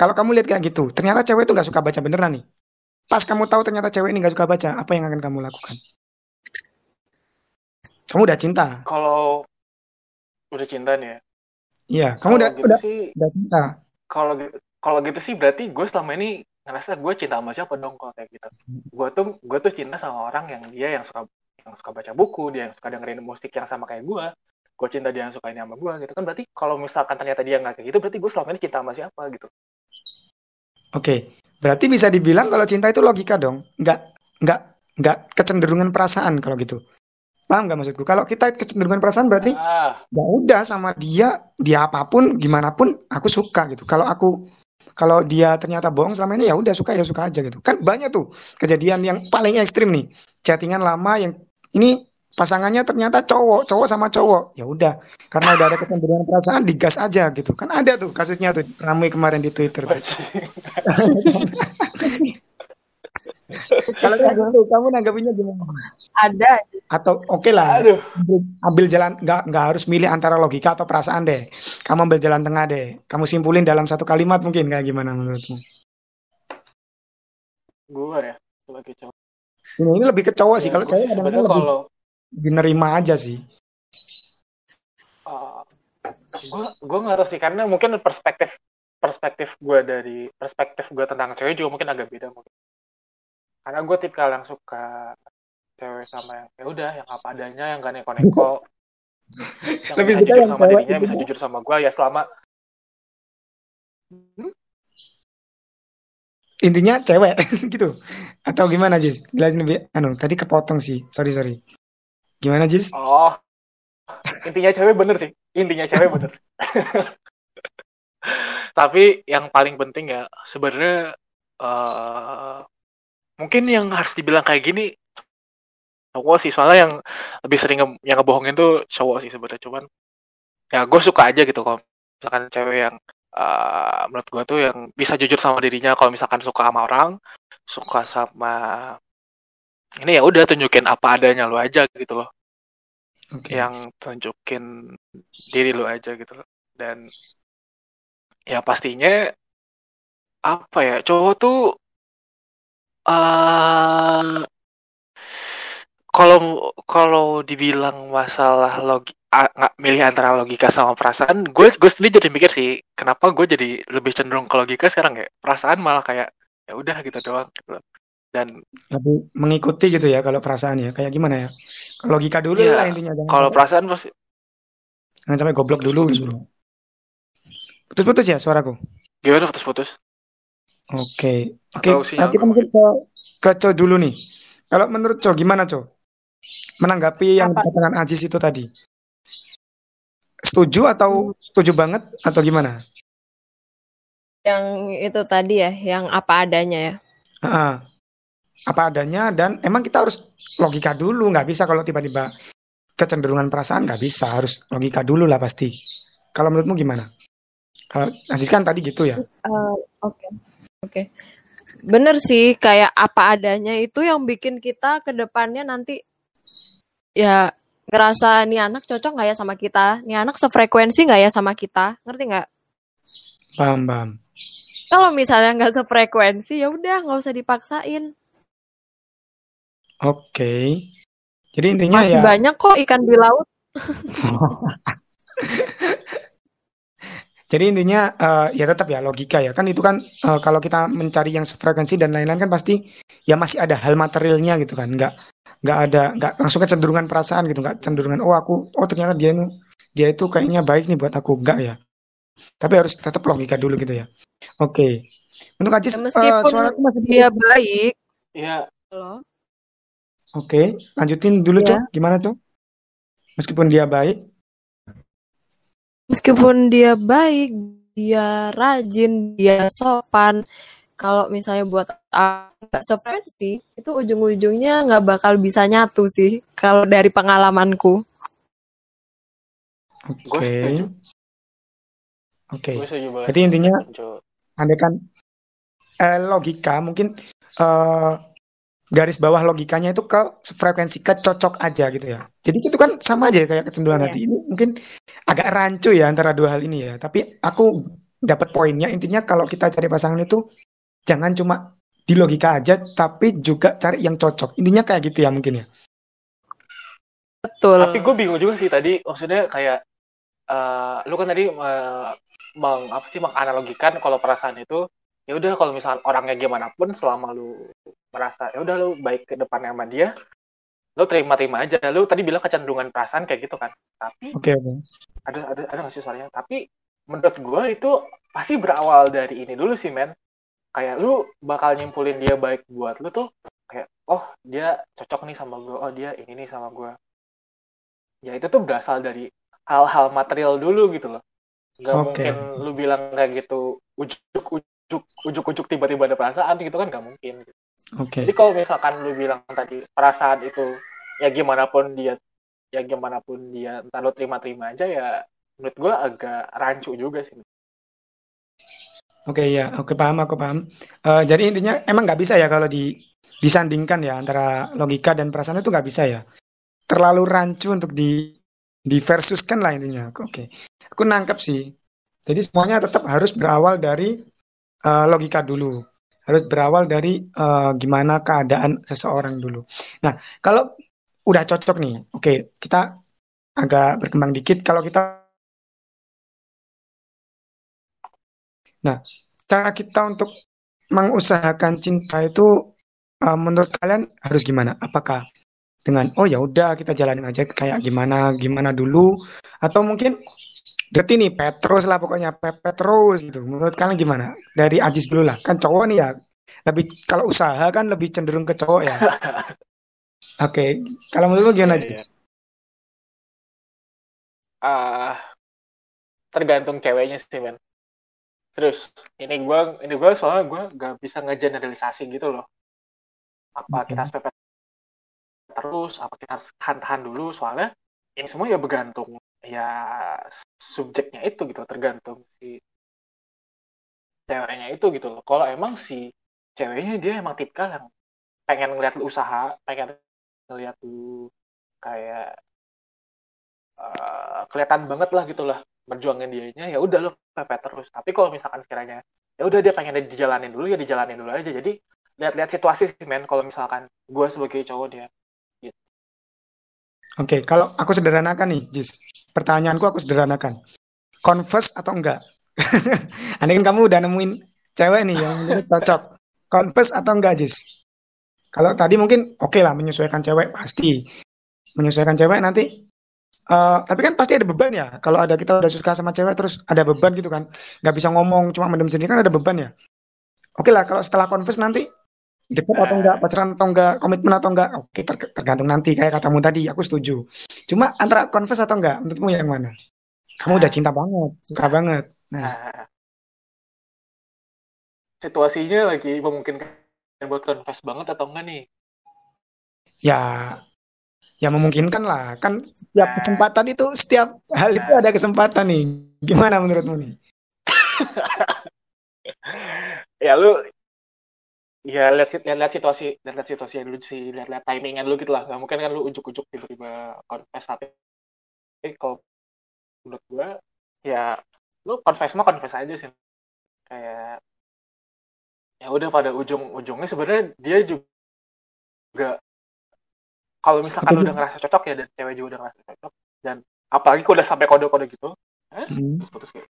Kalau kamu lihat kayak gitu, ternyata cewek itu nggak suka baca beneran nih. Pas kamu tahu ternyata cewek ini nggak suka baca, apa yang akan kamu lakukan? Kamu udah cinta, kalau udah cinta nih ya Iya, kamu kalau udah gitu udah sih udah cinta. kalau kalau gitu sih berarti gue selama ini ngerasa gue cinta sama siapa dong kalau kayak gitu gue tuh gue tuh cinta sama orang yang dia yang suka yang suka baca buku dia yang suka dengerin musik yang sama kayak gue gue cinta dia yang suka ini sama gue gitu kan berarti kalau misalkan ternyata dia nggak kayak gitu berarti gue selama ini cinta sama siapa gitu Oke, berarti bisa dibilang kalau cinta itu logika dong, nggak nggak nggak kecenderungan perasaan kalau gitu. Paham nggak maksudku? Kalau kita kecenderungan perasaan berarti ah ya udah sama dia, dia apa pun, gimana pun aku suka gitu. Kalau aku kalau dia ternyata bohong selama ini ya udah suka ya suka aja gitu. Kan banyak tuh kejadian yang paling ekstrim nih, chattingan lama yang ini pasangannya ternyata cowok, cowok sama cowok. Ya udah, karena udah ada kecenderungan perasaan digas aja gitu. Kan ada tuh kasusnya tuh ramai kemarin di Twitter. Kalau kayak gitu, kamu nanggapinya gimana? Ada. Atau oke lah, aduh ambil, jalan nggak nggak harus milih antara logika atau perasaan deh. Kamu ambil jalan tengah deh. Kamu simpulin dalam satu kalimat mungkin kayak gimana menurutmu? gue ya sebagai cowok Ini, ini lebih ke cowok sih. ya Kalau gue cewek sih kadang-kadang lebih kalau dinerima aja sih. gue gue nggak tahu sih karena mungkin perspektif perspektif gue dari perspektif gue tentang cewek juga mungkin agak beda mungkin karena gue tipikal yang suka cewek sama yang ya udah yang apa adanya yang gak neko-neko yang Lebih bisa jujur yang sama cewek dirinya bisa ya. jujur sama gue ya selama Hmm? Intinya cewek gitu. Atau gimana, Jis? Jelasin lebih anu, tadi kepotong sih. Sorry, sorry. Gimana, Jis? oh intinya cewek bener sih. Intinya cewek bener. Tapi yang paling penting ya sebenarnya eh, mungkin yang harus dibilang kayak gini cowok sih. Soalnya yang lebih sering nge- yang ngebohongin tuh cowok sih sebenarnya. Cuman ya gue suka aja gitu kalau misalkan cewek yang eh, menurut gue tuh yang bisa jujur sama dirinya. Kalau misalkan suka sama orang suka sama ini ya udah tunjukin apa adanya lu aja gitu loh Oke. yang tunjukin diri lu aja gitu loh dan ya pastinya apa ya cowok tuh eh kalau kalau dibilang masalah logi nggak milih antara logika sama perasaan gue gue sendiri jadi mikir sih kenapa gue jadi lebih cenderung ke logika sekarang ya perasaan malah kayak ya udah gitu doang gitu loh. Dan Lebih mengikuti gitu ya kalau perasaan ya. Kayak gimana ya? Logika dulu Iya, lah intinya. Jangan kalau sampai, perasaan pasti jangan sampai goblok dulu gitu. Putus-putus ya suaraku? gimana putus-putus Oke. Oke, nah, sinyal kita mungkin ke, ke Co dulu nih. Kalau menurut Co, gimana Co? Menanggapi yang dikatakan Ajis itu tadi. Setuju atau setuju banget atau gimana? Yang itu tadi ya, yang apa adanya ya. Ah, apa adanya dan emang kita harus logika dulu, nggak bisa kalau tiba-tiba kecenderungan perasaan nggak bisa, harus logika dulu lah pasti. Kalau menurutmu gimana? Kalau Ajis kan tadi gitu ya. Eh, Oke, oke. Bener sih, kayak apa adanya itu yang bikin kita ke depannya nanti ya ngerasa nih anak cocok nggak ya sama kita, nih anak sefrekuensi nggak ya sama kita, ngerti nggak? Paham, paham. Kalau misalnya nggak sefrekuensi ya udah nggak usah dipaksain. Oke. Jadi intinya Masih ya banyak kok ikan di laut. Jadi intinya eh, ya tetap ya logika ya. Kan itu kan eh, kalau kita mencari yang sefrekuensi dan lain-lain kan pasti ya masih ada hal materialnya gitu kan. Nggak nggak ada nggak langsung kecenderungan perasaan gitu. Nggak cenderungan oh aku oh ternyata dia ini dia itu kayaknya baik nih buat aku. Enggak ya. Tapi harus tetap logika dulu gitu ya. Oke. Untuk Ajis Ya, eh, meskipun suaraku masih dia baik. Ya loh. Oke lanjutin dulu Ya. tuh gimana tuh meskipun dia baik Meskipun dia baik, dia rajin, dia sopan. Kalau misalnya buat aku nggak sefrekuensi, itu ujung-ujungnya nggak bakal bisa nyatu sih. Kalau dari pengalamanku. oke oke Jadi intinya andai kan eh, logika mungkin eh, garis bawah logikanya itu ke frekuensi ke cocok aja gitu ya. Jadi itu kan sama aja kayak kecenderungan Iya. hati. Ini mungkin agak rancu ya antara dua hal ini ya. Tapi aku dapat poinnya intinya kalau kita cari pasangan itu jangan cuma di logika aja tapi juga cari yang cocok. Intinya kayak gitu ya mungkin ya. Betul. Tapi gue bingung juga sih tadi, maksudnya kayak eh lu kan tadi eh, meng apa sih menganalogikan kalau perasaan itu ya udah kalau misalkan orangnya gimana pun selama lu merasa ya udah lu baik ke depannya sama dia, lu terima-terima aja. Lu tadi bilang kecenderungan perasaan kayak gitu kan. Tapi Oke oke. ada ada ada nggak sih suaranya? Tapi menurut gue itu pasti berawal dari ini dulu sih men. Kayak lu bakal nyimpulin dia baik buat lu tuh kayak oh dia cocok nih sama gue, oh dia ini nih sama gue. Ya itu tuh berasal dari hal-hal material dulu gitu loh. Gak Oke. mungkin lu bilang kayak gitu ujuk-ujuk ujuk-ujuk tiba-tiba ada perasaan gitu kan gak mungkin. Oke. Jadi kalau misalkan lu bilang tadi perasaan itu ya gimana pun dia ya gimana pun dia entar lu terima-terima aja ya menurut gue agak rancu juga sih. Oke ya, oke paham aku paham. Eh, jadi intinya emang nggak bisa ya kalau di disandingkan ya antara logika dan perasaan itu nggak bisa ya. Terlalu rancu untuk di di versuskan lah intinya. Oke, aku nangkep sih. Jadi semuanya tetap harus berawal dari eh, logika dulu. Harus berawal dari eh, gimana keadaan seseorang dulu. Nah, kalau udah cocok nih, oke kita agak berkembang dikit. Kalau kita Nah, cara kita untuk mengusahakan cinta itu eh, menurut kalian harus gimana? Apakah dengan oh ya udah kita jalanin aja kayak gimana gimana dulu atau mungkin berarti nih Petrus lah pokoknya Pe- Petrus gitu. Menurut kalian gimana? Dari Ajis dulu lah. Kan cowok nih ya. Lebih kalau usaha kan lebih cenderung ke cowok ya. Oke, kalau menurut lu gimana Iya, iya. Ajis? Ah, tergantung ceweknya sih men terus ini gua ini gua soalnya gua gak bisa ngegeneralisasi gitu loh apa Oke. kita harus pepet terus apa kita harus tahan-tahan dulu soalnya ini semua ya bergantung ya subjeknya itu gitu tergantung si ceweknya itu gitu loh. Kalau emang si ceweknya dia emang tipikal yang pengen ngeliat lu usaha pengen ngeliat lu kayak eh, kelihatan banget lah gitu lah berjuangin dianya ya udah lo pepet terus. Tapi kalau misalkan sekiranya ya udah dia pengen dijalanin dulu ya dijalanin dulu aja. Jadi lihat-lihat situasi sih men. Kalau misalkan gue sebagai cowok dia Oke, kalau aku sederhanakan nih, Jis. Pertanyaanku aku sederhanakan. Converse atau enggak? Ini kan kamu udah nemuin cewek nih yang cocok. Converse atau enggak, Jis? Kalau tadi mungkin oke lah menyesuaikan cewek pasti. Menyesuaikan cewek nanti eh, tapi kan pasti ada beban ya. Kalau ada kita udah suka sama cewek terus ada beban gitu kan. Nggak bisa ngomong cuma mendem sendiri kan ada beban ya. Oke lah kalau setelah converse nanti dekat atau enggak, pacaran atau enggak, komitmen atau enggak. Oke, ter- tergantung nanti kayak katamu tadi, aku setuju. Cuma antara converse atau enggak, menurutmu yang mana? Kamu udah cinta banget, suka banget. Nah, nah situasinya lagi memungkinkan buat confess banget atau enggak nih ya ya memungkinkan lah. Kan setiap Nah. kesempatan itu, setiap hal itu ada kesempatan nih. Gimana menurutmu nih? ya lu ya lihat lihat situasi lihat lihat situasi dulu sih lihat lihat timingan dulu gitu lah nggak mungkin kan lu ujuk-ujuk tiba-tiba confess tapi kalau menurut gua ya lu confess mah confess aja sih kayak ya udah pada ujung-ujungnya sebenarnya dia juga kalau misalkan lu udah ngerasa cocok ya dan cewek juga udah ngerasa cocok dan apalagi kalau udah sampai kode-kode gitu eh, Hmm. putus-putus gitu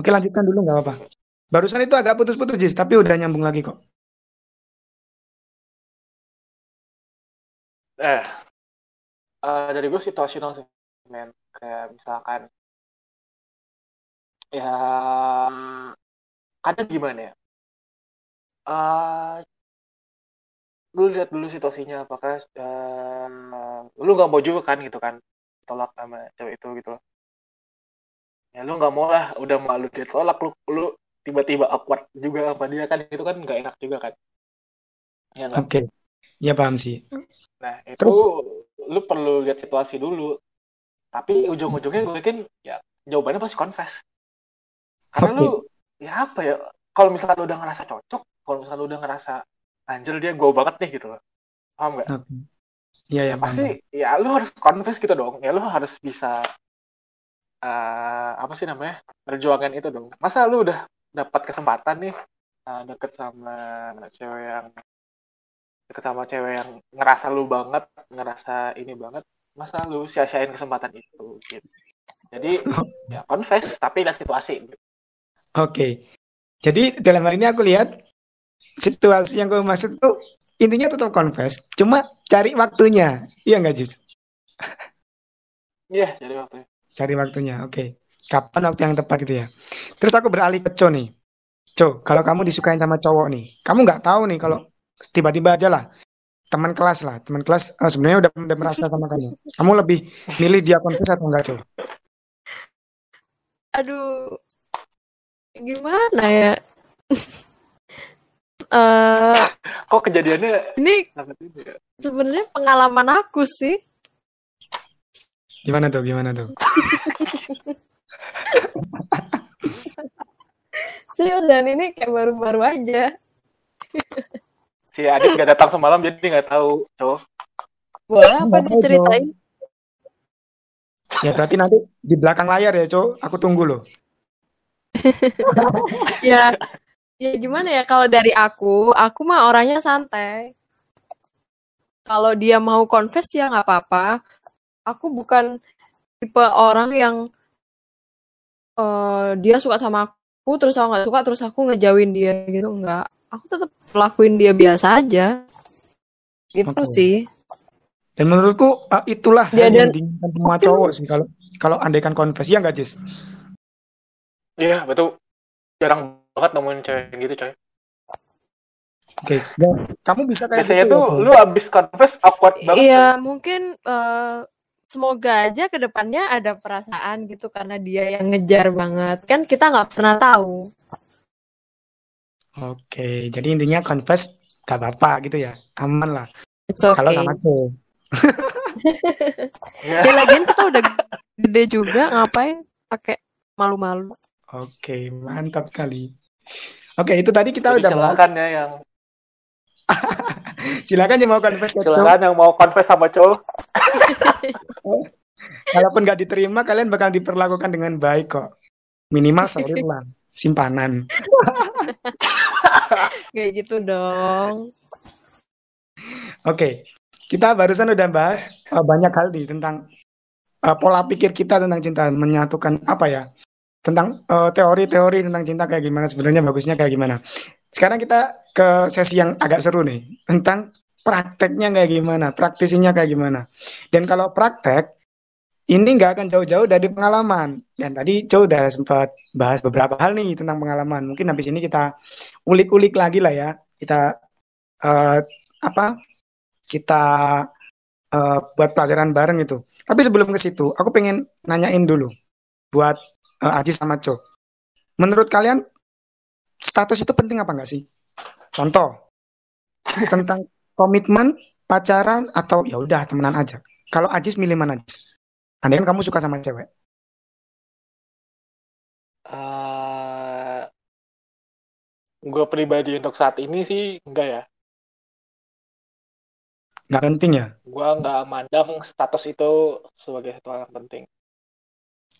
Oke, lanjutkan dulu nggak apa-apa. Barusan itu agak putus-putus, Jis, tapi udah nyambung lagi kok. Eh eh, dari gue situasional sih men. Kayak misalkan ya kadang gimana ya? Eh lu lihat dulu situasinya apakah eh, lu nggak mau juga kan gitu kan tolak sama cewek itu gitu loh. Ya lu nggak mau lah udah malu dia tolak lu lu tiba-tiba awkward juga sama dia kan itu kan nggak enak juga kan. Ya Oke, ya paham sih. Nah itu Terus? lu perlu lihat situasi dulu tapi ujung-ujungnya gue yakin ya jawabannya pasti confess karena Oke. lu ya apa ya kalau misalkan lu udah ngerasa cocok kalau misalkan lu udah ngerasa anjir dia gue banget nih gitu loh paham nggak Oke. Iya, ya ya paham. pasti ya lu harus confess gitu dong ya lu harus bisa eh, apa sih namanya perjuangan itu dong masa lu udah dapat kesempatan nih eh, deket sama cewek yang deket sama cewek yang ngerasa lu banget ngerasa ini banget masa lu sia-siain kesempatan itu gitu jadi ya confess tapi lihat situasi gitu. Oke. Jadi dalam hal ini aku lihat situasi yang kau maksud tuh intinya tetap confess, cuma cari waktunya. Iya nggak, Jis? Iya, jadi waktu itu. Cari waktunya. Oke. Kapan waktu yang tepat gitu ya. Terus aku beralih ke Co nih. Co, kalau kamu disukain sama cowok nih, kamu nggak tahu nih kalau tiba-tiba aja lah teman kelas lah, teman kelas eh, sebenarnya udah, udah merasa sama kamu. Kamu lebih milih dia confess atau enggak, Co? Aduh, gimana ya? Eh, kok kejadiannya ini ya? sebenarnya pengalaman aku sih. Gimana tuh? Gimana tuh? Serius dan ini kayak baru-baru aja. si Adit gak datang semalam jadi nggak tahu cowok Boleh apa Nggak tahu diceritain? Ya berarti nanti di belakang layar ya, Co. Aku tunggu loh. Ya, ya gimana ya kalau dari aku, aku mah orangnya santai. Kalau dia mau confess ya nggak apa-apa. Aku bukan tipe orang yang eh, dia suka sama aku, terus aku nggak suka, terus aku ngejauhin dia gitu nggak. Aku tetap lakuin dia biasa aja. Gitu Oke. sih. Dan menurutku uh, itulah Ya, yang dan diinginkan semua mungkin cowok sih kalau kalau andaikan confess ya nggak Jis? Iya, betul. Jarang banget nemuin cewek yang gitu, coy. Oke, ya, kamu bisa kayak Biasanya gitu tuh ya, lu abis confess awkward banget, coy. Iya, mungkin eh, semoga aja ke depannya ada perasaan gitu karena dia yang ngejar banget. Kan kita nggak pernah tahu. Oke, jadi intinya confess gak apa-apa gitu ya, aman lah. It's Kalau okay. sama cowok. Iya. Ya lagian kita udah gede juga, ngapain pakai malu-malu. Oke, mantap sekali. Oke, itu tadi kita Jadi udah bahas. silakan ya yang Silakan yang mau confess ke silakan yang mau confess sama cowok. Kalaupun nggak diterima, kalian bakal diperlakukan dengan baik kok. Minimal sorry lah, simpanan. Kayak gitu dong. Oke, kita barusan udah bahas uh, banyak hal nih tentang uh, pola pikir kita tentang cinta, menyatukan apa ya, tentang uh, teori-teori tentang cinta kayak gimana sebenarnya bagusnya kayak gimana. Sekarang kita ke sesi yang agak seru nih tentang prakteknya kayak gimana, praktisinya kayak gimana. Dan kalau praktek ini nggak akan jauh-jauh dari pengalaman. Dan tadi Joe udah sempat bahas beberapa hal nih tentang pengalaman. Mungkin habis ini kita ulik-ulik lagi lah ya. Kita uh, apa? Kita uh, buat pelajaran bareng itu. Tapi sebelum ke situ, aku pengen nanyain dulu buat uh, Aji sama Joe. Menurut kalian status itu penting apa enggak sih? Contoh tentang komitmen, pacaran atau ya udah temenan aja. Kalau Ajis milih mana Ajis? Andai kan kamu suka sama cewek. Eh, gue pribadi untuk saat ini sih enggak ya. Nggak penting ya? Gue nggak mandang status itu sebagai satu hal yang penting.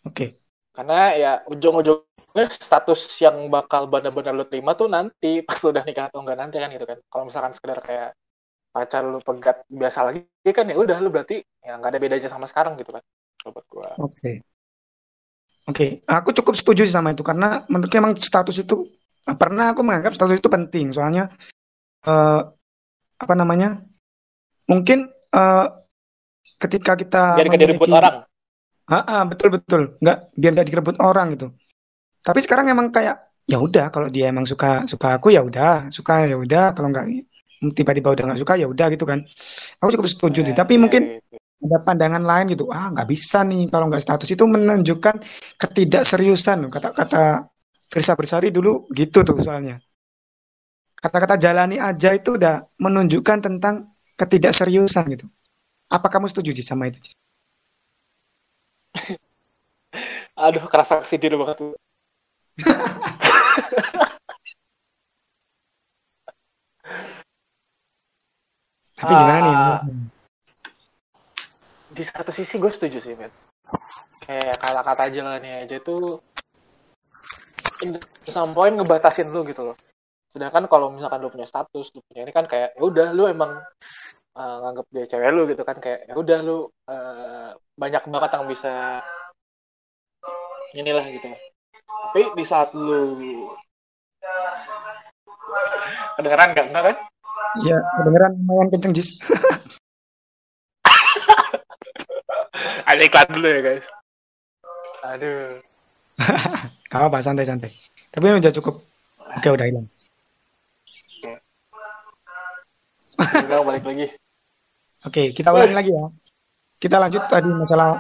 Oke. Karena ya ujung-ujungnya status yang bakal benar-benar lu terima tuh nanti pas udah nikah atau enggak nanti kan gitu kan. Kalau misalkan sekedar kayak pacar lu pegat biasa lagi kan ya udah lu berarti ya nggak ada bedanya sama sekarang gitu kan. Buat gua. Oke. Oke, aku cukup setuju sih sama itu karena menurutku emang status itu pernah aku menganggap status itu penting soalnya eh, apa namanya? Mungkin eh, ketika kita Biar gak direbut memiliki orang. Ah, betul betul. Nggak biar nggak direbut orang gitu. Tapi sekarang emang kayak ya udah kalau dia emang suka suka aku ya udah, suka ya udah, kalau nggak tiba-tiba udah nggak suka ya udah gitu kan. Aku cukup setuju nih. Ya, Tapi ya, mungkin gitu. Ada pandangan lain gitu. Ah, nggak bisa nih kalau nggak status itu menunjukkan ketidakseriusan. Kata-kata Firsa Bersari dulu gitu tuh soalnya. Kata-kata jalani aja itu udah menunjukkan tentang ketidakseriusan gitu. Apa kamu setuju Jis, sama itu? Jis? Aduh, kerasa kesindir banget tuh. Tapi gimana nih? Di satu sisi gue setuju sih, men. Kayak kata-kata jalannya aja tuh some point ngebatasin lu gitu loh. Sedangkan kalau misalkan lu punya status, lu punya ini kan kayak ya udah lu emang uh, nganggap dia cewek lu gitu kan kayak ya udah lu uh, banyak banget yang bisa inilah gitu. Tapi di saat lu kedengeran nggak enggak kan? Iya, kedengeran lumayan kenceng Jis. Ada iklan dulu ya guys. Aduh. Gak apa-apa, santai-santai. Tapi udah cukup. Oke, udah hilang. Udah balik lagi. Oke, kita ulangi lagi ya. Kita lanjut tadi masalah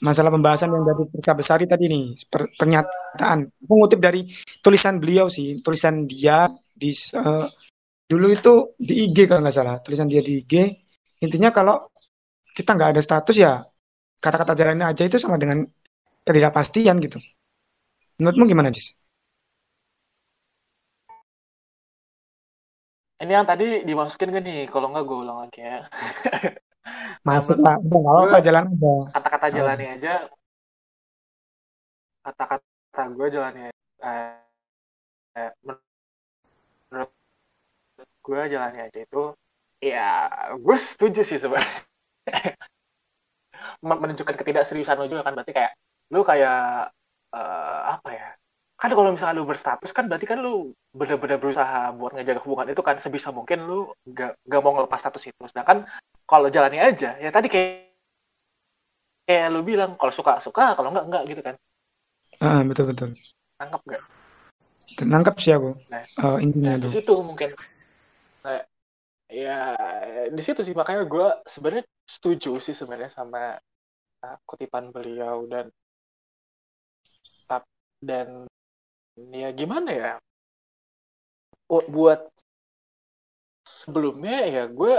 masalah pembahasan yang dari Pirsa Besari tadi nih, per- pernyataan. Aku ngutip dari tulisan beliau sih, tulisan dia di eh, dulu itu di IG kalau nggak salah, tulisan dia di IG. Intinya kalau kita nggak ada status ya kata-kata jalannya aja itu sama dengan ketidakpastian gitu. Menurutmu gimana, Jis? Ini yang tadi dimasukin kan nih, kalau nggak gue ulang lagi ya. Masuk lah, udah nggak apa-apa, jalan aja. Kata-kata Oh. jalannya aja, kata-kata gue jalannya eh, eh, menurut gue jalannya aja itu, ya gue setuju sih sebenarnya. Men- menunjukkan ketidakseriusan lo juga kan berarti kayak lu kayak eh, apa ya kan kalau misalnya lu berstatus kan berarti kan lu bener-bener berusaha buat ngejaga hubungan itu kan sebisa mungkin lu gak, gak mau ngelepas status itu sedangkan kalau jalani aja ya tadi kayak kayak lu bilang kalau suka suka kalau enggak enggak gitu kan Ah, betul betul. nangkep gak Nangkep sih aku. Nah, Eh, intinya nah di situ mungkin nah, ya di situ sih makanya gue sebenarnya setuju sih sebenarnya sama uh, kutipan beliau dan dan ya gimana ya? Bu- buat sebelumnya ya gue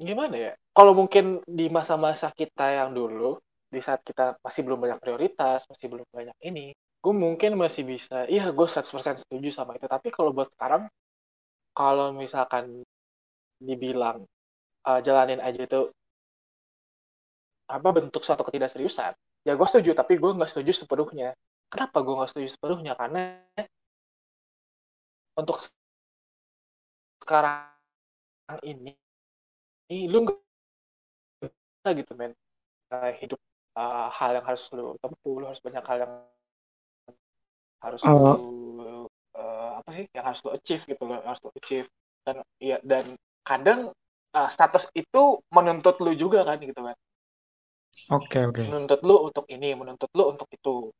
gimana ya? Kalau mungkin di masa-masa kita yang dulu di saat kita masih belum banyak prioritas masih belum banyak ini gue mungkin masih bisa iya gue 100% setuju sama itu. Tapi kalau buat sekarang kalau misalkan dibilang uh, jalanin aja itu apa bentuk suatu ketidakseriusan. Ya gue setuju tapi gue nggak setuju sepenuhnya. Kenapa gue nggak setuju sepenuhnya? Karena untuk sekarang ini ini lu nggak bisa gitu men. Uh, hidup uh, hal yang harus lu tempuh lu harus banyak hal yang harus Oh. lu uh, apa sih yang harus lu achieve gitu loh harus lu achieve. Dan ya dan kadang uh, status itu menuntut lu juga kan gitu kan? Oke oke. menuntut lu untuk ini menuntut lu untuk itu.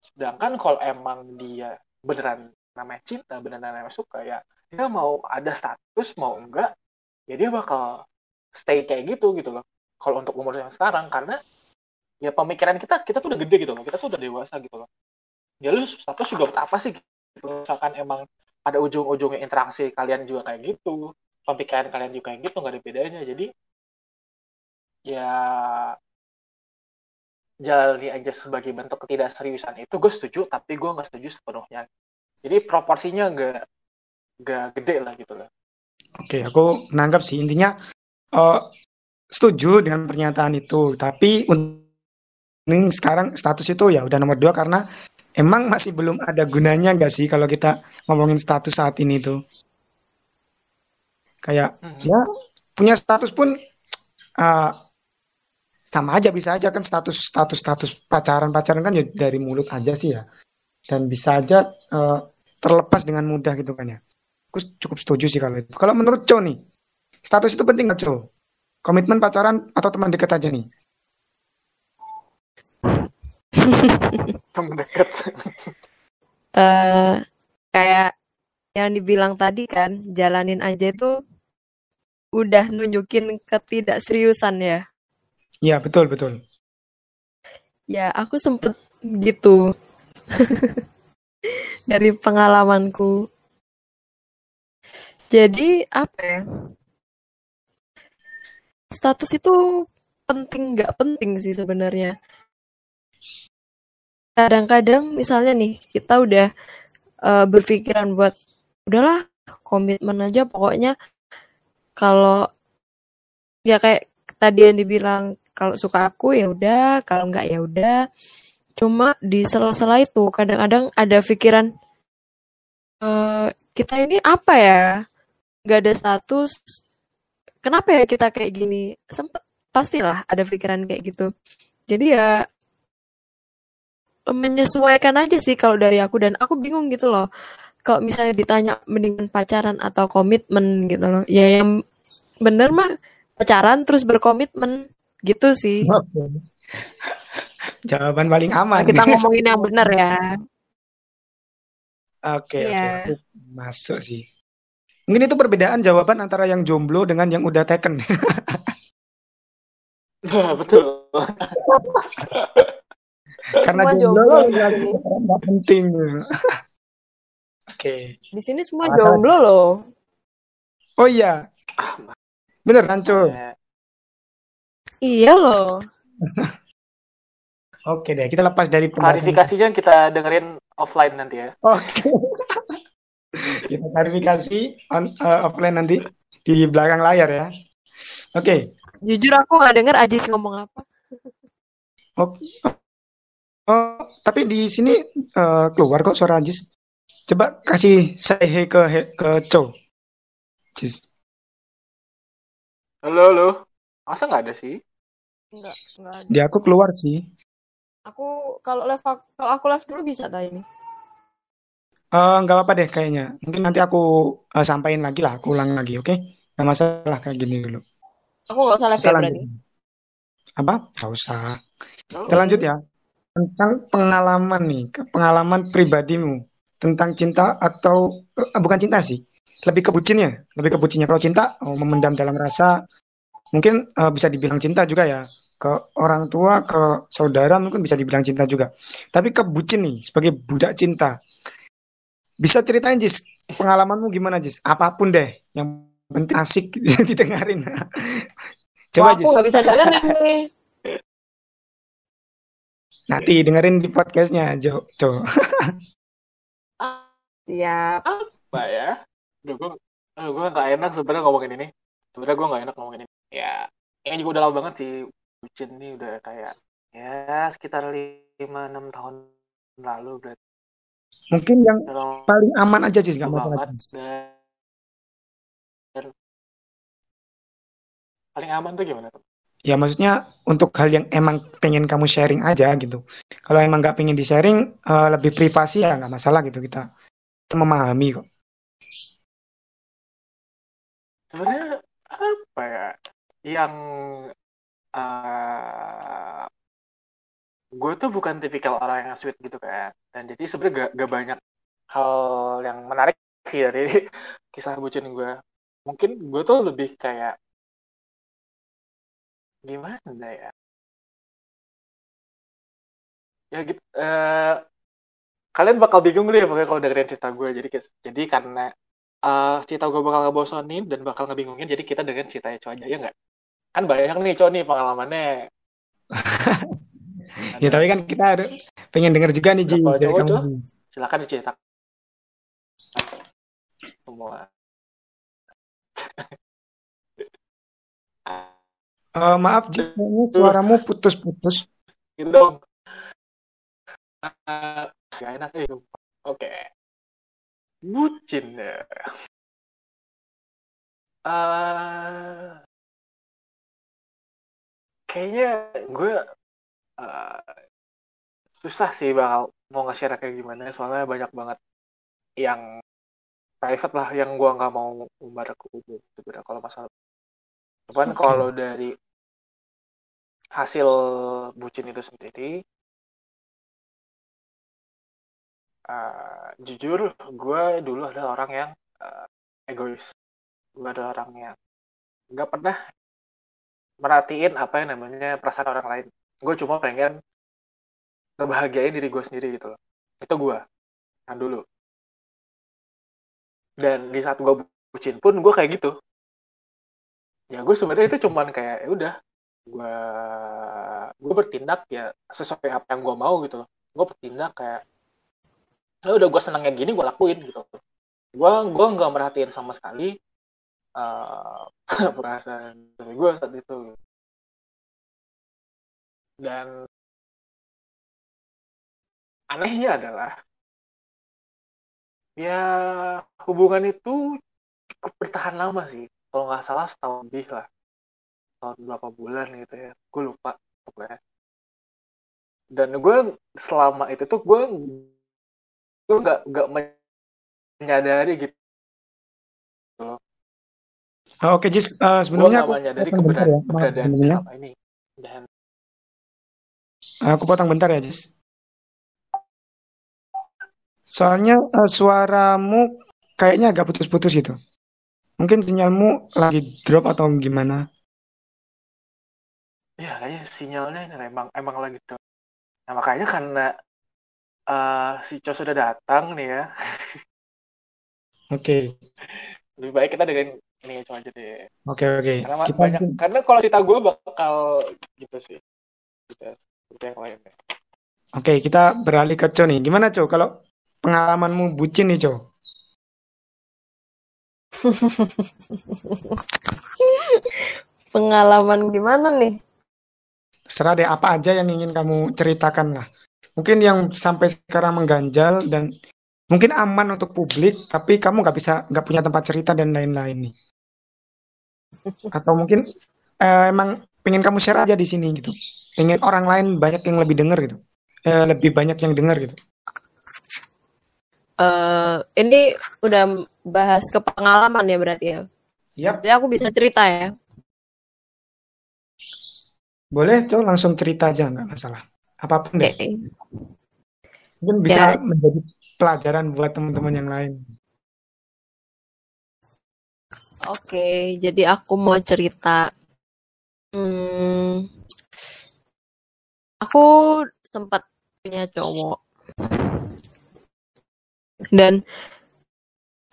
Sedangkan kalau emang dia beneran namanya cinta beneran namanya suka ya dia mau ada status mau enggak ya dia bakal stay kayak gitu gitu loh. Kalau untuk umur yang sekarang karena ya pemikiran kita kita tuh udah gede gitu loh. Kita tuh udah dewasa gitu loh. Ya lu status juga buat apa sih? Gitu. misalkan emang pada ujung-ujungnya interaksi kalian juga kayak gitu pemikiran kalian juga kayak gitu nggak ada bedanya. Jadi ya jalani aja sebagai bentuk ketidakseriusan itu. Gue setuju tapi gue nggak setuju sepenuhnya. Jadi proporsinya nggak nggak gede lah gitu loh. Oke, aku menangkap sih. Intinya eh, setuju dengan pernyataan itu, tapi untuk sekarang status itu ya udah nomor dua karena emang masih belum ada gunanya nggak sih kalau kita ngomongin status saat ini tuh. Kayak ya punya status pun eh, sama aja bisa aja kan status status status pacaran pacaran kan ya dari mulut aja sih ya dan bisa aja eh, terlepas dengan mudah gitu kan ya. Aku cukup setuju sih kalau itu. Kalau menurut Cow nih, status itu penting nggak Cow? Komitmen pacaran atau teman dekat aja nih? temen deket eh kayak yang dibilang tadi kan, jalanin aja itu udah nunjukin ketidakseriusan ya. Iya betul betul. Ya, aku sempet gitu. Dari pengalamanku. Jadi, apa ya? Status itu penting nggak penting sih sebenarnya. Kadang-kadang misalnya nih, kita udah eh, berpikiran buat, udahlah komitmen aja pokoknya kalau ya kayak tadi yang dibilang kalau suka aku ya udah, kalau nggak ya udah. Cuma di sela-sela itu kadang-kadang ada pikiran eh kita ini apa ya? Nggak ada status. Kenapa ya kita kayak gini? Sempet pastilah ada pikiran kayak gitu. Jadi ya menyesuaikan aja sih kalau dari aku dan aku bingung gitu loh. Kalau misalnya ditanya mendingan pacaran atau komitmen gitu loh. Ya yang bener mah pacaran terus berkomitmen gitu sih. Oke. Jawaban paling aman. Kita ngomongin yang bener ya. Oke oke Iya. aku masuk sih. Mungkin itu perbedaan jawaban antara yang jomblo dengan yang udah taken. Nah, betul Karena Semua jomblo nggak penting. Oke. Di sini semua Alasan. jomblo loh. Oh iya, bener Ranco. makanya. Iya loh. Oke deh, kita lepas dari klarifikasinya kita dengerin offline nanti ya Oke. kita klarifikasi on, eh, offline nanti di belakang layar ya. Oke. Jujur aku nggak denger Ajis ngomong apa. Oh, oh, tapi di sini eh, keluar kok suara Ajis. Coba kasih say hey ke ke Cho. Halo halo masa nggak ada sih Enggak, enggak ada. Di aku keluar sih. Aku kalau live kalau aku live dulu bisa tak ini? Eh, nggak apa-apa deh kayaknya. Mungkin nanti aku uh, sampaikan lagi lah, aku ulang lagi, oke? Nggak masalah kayak gini dulu. Aku nggak usah live Kita ya lanjut. berarti. Apa? Nggak usah. Oh, Kita lanjut ya. Tentang pengalaman nih, ke- pengalaman pribadimu tentang cinta atau eh, bukan cinta sih, lebih ke bucinnya, lebih ke bucinnya. Kalau cinta, oh, memendam dalam rasa, mungkin eh, bisa dibilang cinta juga ya. Ke orang tua, ke saudara mungkin bisa dibilang cinta juga. Tapi ke bucin nih, sebagai budak cinta, bisa ceritain Jis, pengalamanmu gimana Jis? Apa pun deh, yang penting asik didengarin. Wah, Coba aku Jis, nggak bisa dengerin nih. nanti dengerin di podcastnya Jo. Jo. Siap. Mbak ya. Duh, gue, gue gak enak sebenarnya ngomongin ini. Sebenarnya gue gak enak ngomongin ini. Ya, ini juga udah lama banget sih. Bucin ini udah kayak, ya sekitar 5-6 tahun lalu berarti. Mungkin yang Udah lama paling aman aja banget. Dan, dan paling aman tuh gimana tuh? Ya maksudnya untuk hal yang emang pengen kamu sharing aja gitu. Kalau emang nggak pengen di sharing, eh, lebih privasi ya nggak masalah gitu kita. Memahami kok. Sebenarnya apa ya? Yang uh, gue tuh bukan tipikal orang yang sweet gitu kan. Dan jadi sebenarnya gak, gak banyak hal yang menarik sih dari kisah bucin gue. Mungkin gue tuh lebih kayak gimana ya? Ya gitu. eh, kalian bakal bingung deh pokoknya kalau dengerin cerita gue. Jadi jadi karena eh, cerita gue bakal ngebosonin dan bakal ngebingungin, jadi kita dengerin ceritanya Co aja ya nggak? Kan banyak nih Co nih pengalamannya. Ya tapi kan kita ada pengen denger juga nih Ji dari cowok, kamu. Silakan diceritakan semua. Eh, maaf kayaknya suaramu putus-putus. gitu dong. Eh, gak enak eh. Oke. Bucin ya. Eh, kayaknya gue eh, susah sih bakal mau nge-share kayak gimana soalnya banyak banget yang private lah yang gue nggak mau umbar ke umum sebenarnya kalau masalah cuman Oke. kalau dari hasil bucin itu sendiri eh, jujur gue dulu adalah orang yang eh, egois. Gue adalah orang yang nggak pernah merhatiin apa yang namanya perasaan orang lain. Gue cuma pengen ngebahagiain diri gue sendiri gitu loh. Itu gue kan dulu. Dan di saat gue bucin pun gue kayak gitu. Ya gue sebenarnya itu cuman kayak ya udah gue gue bertindak ya sesuai apa yang gue mau gitu loh. Gue bertindak kayak ya udah gue senangnya gini gue lakuin gitu. Gue gue nggak merhatiin sama sekali eh perasaan gue saat itu. Dan anehnya adalah ya hubungan itu cukup bertahan lama sih. Kalau nggak salah setahun lebih lah. Tahun berapa bulan gitu ya. Gue lupa pokoknya. Dan gue selama itu tuh gue gue nggak nggak menyadari gitu loh Oh, Oke Jis, Eh, gue sebelumnya nggak aku menyadari keberadaan, ya. Keberadaan ini dan Aku potong bentar ya Jis. Soalnya eh, suaramu kayaknya agak putus-putus gitu. Mungkin sinyalmu lagi drop atau gimana? ya kayaknya sinyalnya ini emang emang lagi tuh nah makanya karena eh, si Cho sudah datang nih ya Oke, lebih baik kita dengerin ini Cho aja deh oke, oke. karena ma- Kita banyak karena kalau cerita gue bakal gitu sih gitu, seperti yang lainnya Oke, kita beralih ke Co nih. Gimana Co? Kalau pengalamanmu bucin nih Co? Pengalaman gimana nih? Terserah deh apa aja yang ingin kamu ceritakan lah. Mungkin yang sampai sekarang mengganjal dan mungkin aman untuk publik, tapi kamu nggak bisa nggak punya tempat cerita dan lain-lain nih. Atau mungkin eh, emang pengen kamu share aja di sini gitu. Pengen orang lain banyak yang lebih denger gitu. eh, lebih banyak yang dengar gitu. Eh, ini udah bahas ke pengalaman ya berarti ya. Yap, Jadi aku bisa cerita ya. boleh tuh langsung cerita aja nggak masalah. Apa pun deh. Oke. Mungkin bisa Ya. menjadi pelajaran buat teman-teman yang lain. Oke, jadi aku mau cerita. Hmm, aku sempat punya cowok dan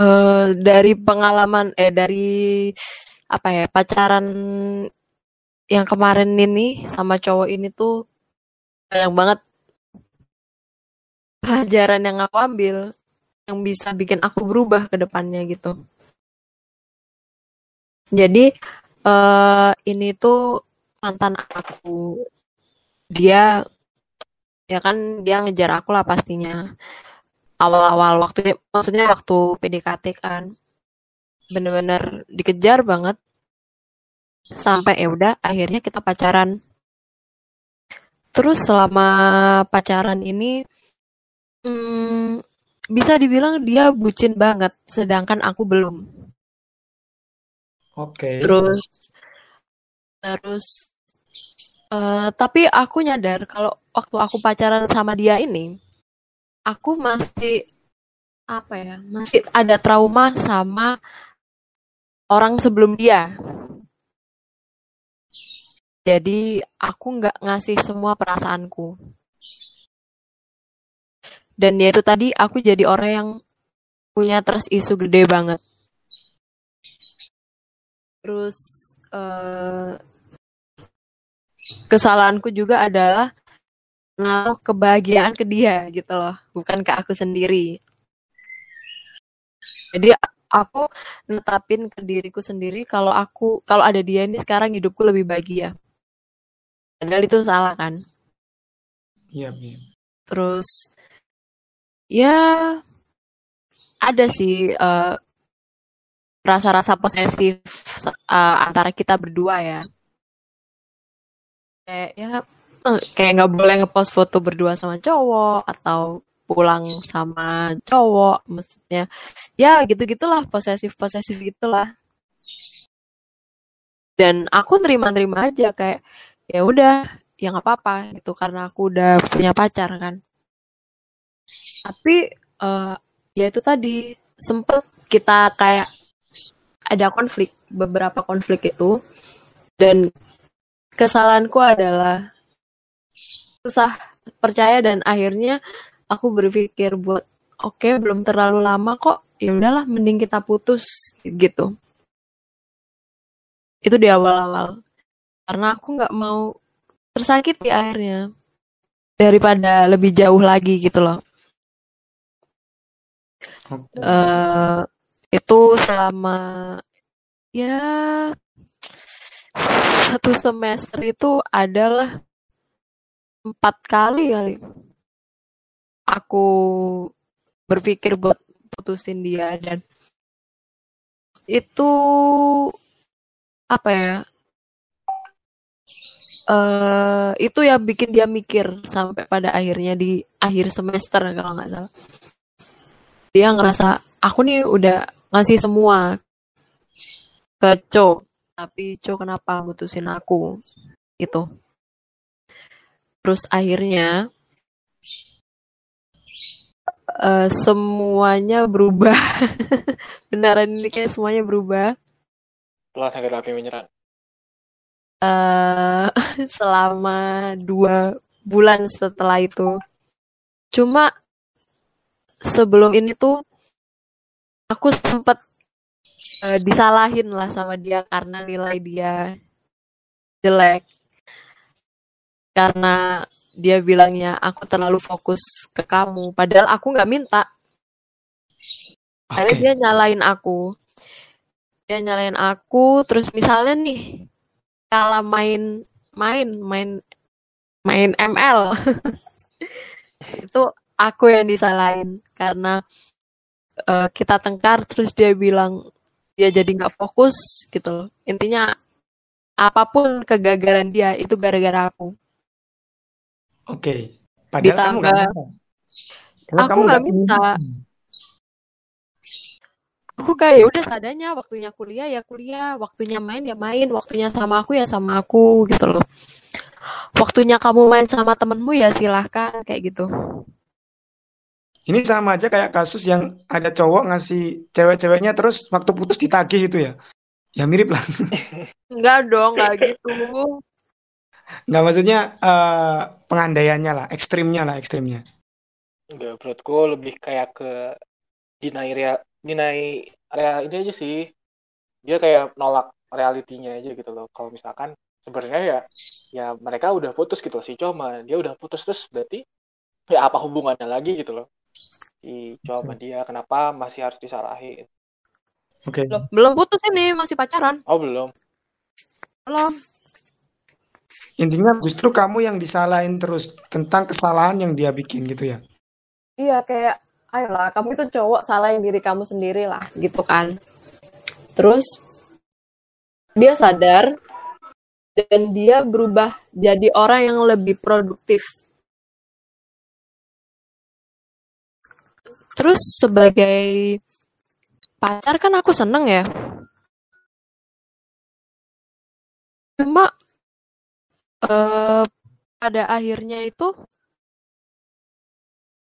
eh, dari pengalaman eh dari apa ya pacaran yang kemarin ini sama cowok ini tuh banyak banget pelajaran yang aku ambil yang bisa bikin aku berubah ke depannya gitu. Jadi eh ini tuh mantan aku. Dia ya kan dia ngejar aku lah pastinya. Awal-awal waktu maksudnya waktu PDKT kan bener-bener dikejar banget sampai ya udah akhirnya kita pacaran. Terus selama pacaran ini hmm, bisa dibilang dia bucin banget sedangkan aku belum. Oke. Terus terus eh, tapi aku nyadar kalau waktu aku pacaran sama dia ini, aku masih apa ya, masih ada trauma sama orang sebelum dia. Jadi aku nggak ngasih semua perasaanku. Dan ya itu tadi aku jadi orang yang punya trust issue gede banget. Terus eh, kesalahanku juga adalah naruh kebahagiaan ke dia gitu loh, bukan ke aku sendiri. Jadi aku netapin ke diriku sendiri kalau aku kalau ada dia ini sekarang hidupku lebih bahagia. Padahal itu salah kan. Iya, iya. Terus ya ada sih eh, rasa-rasa posesif eh, antara kita berdua ya. Kayak ya eh, kayak nggak boleh ngepost foto berdua sama cowok atau pulang sama cowok maksudnya ya gitu-gitulah posesif-posesif gitulah dan aku nerima-nerima aja kayak ya udah ya nggak apa-apa gitu karena aku udah punya pacar kan. Tapi eh, ya itu tadi sempet kita kayak ada konflik beberapa konflik itu. Dan kesalahanku adalah susah percaya dan akhirnya aku berpikir buat oke belum terlalu lama kok ya udahlah mending kita putus gitu. Itu di awal-awal karena aku nggak mau tersakiti akhirnya daripada lebih jauh lagi gitu loh Oke. eh itu selama ya satu semester itu adalah empat kali kali aku berpikir buat putusin dia dan itu apa ya eh itu yang bikin dia mikir sampai pada akhirnya di akhir semester kalau nggak salah. Dia ngerasa aku nih udah ngasih semua ke Co tapi Co kenapa mutusin aku? Itu terus akhirnya eh, semuanya berubah. Beneran ini kayak semuanya berubah. Setelah sakit hati menyerang. Eh selama dua bulan setelah itu. Cuma sebelum ini tuh aku sempet eh, disalahin lah sama dia karena nilai dia jelek. Karena dia bilangnya aku terlalu fokus ke kamu. Padahal aku nggak minta. Akhirnya Oke. dia nyalain aku. Dia nyalain aku terus misalnya nih kalau main main main main ML itu aku yang disalahin karena eh, kita tengkar terus dia bilang dia jadi nggak fokus gitu loh intinya apa pun kegagalan dia itu gara-gara aku Oke. Padahal kamu Ditambah minta. Karena aku kamu nggak nggak minta. Aku kayak ya udah seadanya waktunya kuliah ya kuliah, waktunya main ya main, waktunya sama aku ya sama aku gitu loh. Waktunya kamu main sama temenmu ya silahkan kayak gitu. Ini sama aja kayak kasus yang ada cowok ngasih cewek-ceweknya terus waktu putus ditagih itu ya. Ya mirip lah. Enggak dong, enggak gitu. Nggak maksudnya eh, pengandaiannya lah, ekstrimnya lah, ekstrimnya. Enggak, menurutku lebih kayak ke deny deny real ini aja sih. Dia kayak nolak realitinya aja gitu loh. Kalau misalkan sebenarnya ya ya mereka udah putus gitu si cuma dia udah putus terus berarti ya apa hubungannya lagi gitu loh si sama dia kenapa masih harus disalahin Oke. Loh, belum putus ini, masih pacaran. oh belum Belum. Intinya justru kamu yang disalahin terus tentang kesalahan yang dia bikin gitu ya. Iya, kayak ayolah, kamu itu cowok salahin diri kamu sendiri lah, gitu kan. Terus dia sadar dan dia berubah jadi orang yang lebih produktif. Terus sebagai pacar kan aku seneng ya. Cuma eh, pada akhirnya itu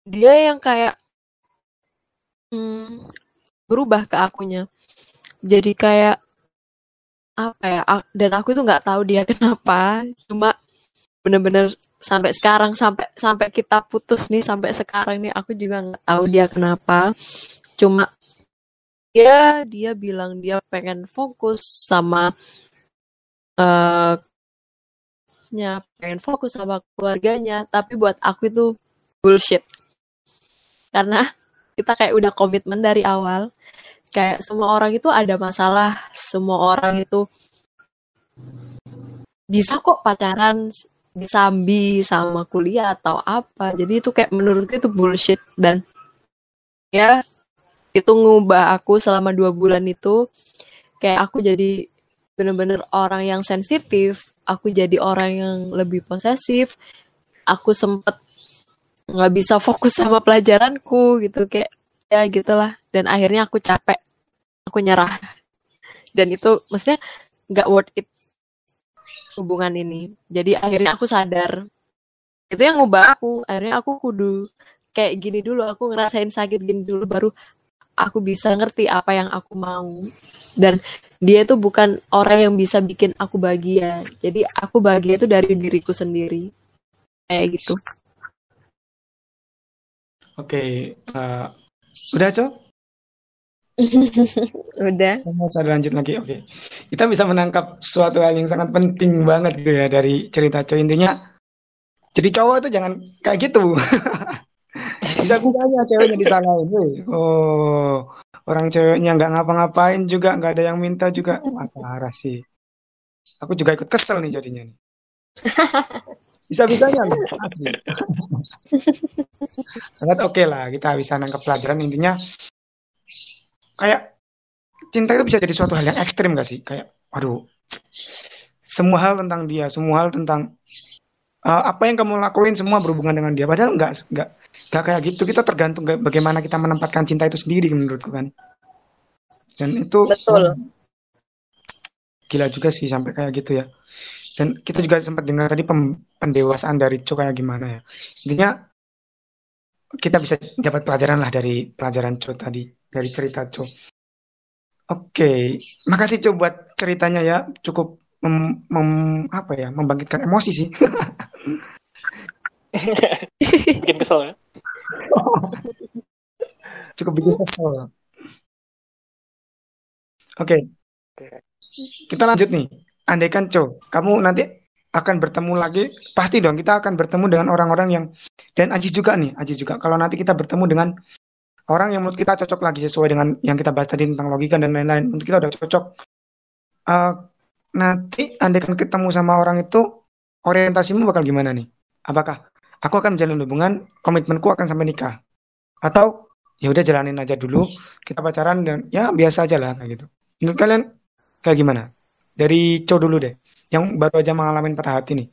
dia yang kayak hmm, berubah ke akunya. Jadi kayak apa ya? Dan aku itu nggak tahu dia kenapa. Cuma bener-bener sampai sekarang sampai sampai kita putus nih sampai sekarang nih aku juga nggak tahu dia kenapa. Cuma ya dia bilang dia pengen fokus sama eh nya pengen fokus sama keluarganya tapi buat aku itu bullshit karena kita kayak udah komitmen dari awal. Kayak semua orang itu ada masalah semua orang itu bisa kok pacaran disambi sama kuliah atau apa. Jadi itu kayak menurutku itu bullshit dan ya itu ngubah aku selama dua bulan itu. Kayak aku jadi bener-bener orang yang sensitif aku jadi orang yang lebih posesif aku sempet nggak bisa fokus sama pelajaranku gitu kayak ya gitulah. Dan akhirnya aku capek aku nyerah. Dan itu maksudnya nggak worth it hubungan ini. Jadi akhirnya aku sadar. Itu yang ngubah aku. Akhirnya aku kudu kayak gini dulu. Aku ngerasain sakit gini dulu baru aku bisa ngerti apa yang aku mau. Dan dia itu bukan orang yang bisa bikin aku bahagia. Jadi aku bahagia itu dari diriku sendiri. Kayak gitu Oke, eh, udah cok? udah Mau saya lanjut lagi? Oke, kita bisa menangkap suatu hal yang sangat penting banget gitu ya dari cerita cowok intinya. Jadi cowok itu jangan kayak gitu. Bisa-bisanya ceweknya disalahin. Oh, orang ceweknya nggak ngapa-ngapain juga, nggak ada yang minta juga. Wah, parah sih. Aku juga ikut kesel nih jadinya nih. Bisa-bisanya asli. Sangat oke lah, kita bisa nangkap pelajaran intinya kayak cinta itu bisa jadi suatu hal yang ekstrim gak sih? Kayak, waduh, semua hal tentang dia, semua hal tentang uh, apa yang kamu lakuin semua berhubungan dengan dia. Padahal nggak nggak nggak kayak gitu. Kita tergantung ga- bagaimana kita menempatkan cinta itu sendiri menurutku kan. Dan itu Betul. gila juga sih sampai kayak gitu ya. Dan kita juga sempat dengar tadi pendewasaan dari Cho kayak gimana ya. Intinya kita bisa dapat pelajaran lah dari pelajaran Cho tadi, dari cerita Cho. Oke, makasih Cho buat ceritanya ya. Cukup mem- mem- apa ya, membangkitkan emosi sih. bikin kesel ya Cukup bikin kesel. Oke, kita lanjut nih. Andaikan Cho, kamu nanti akan bertemu lagi, pasti dong kita akan bertemu dengan orang-orang yang dan Aji juga nih, Aji juga. Kalau nanti kita bertemu dengan orang yang menurut kita cocok lagi sesuai dengan yang kita bahas tadi tentang logika dan lain-lain, menurut kita udah cocok. Eh, nanti andaikan ketemu sama orang itu, orientasimu bakal gimana nih? Apakah aku akan menjalin hubungan, komitmenku akan sampai nikah? Atau ya udah jalanin aja dulu, kita pacaran dan ya biasa aja lah kayak gitu. Menurut kalian kayak gimana? Dari Cow dulu deh, yang baru aja mengalami patah hati nih.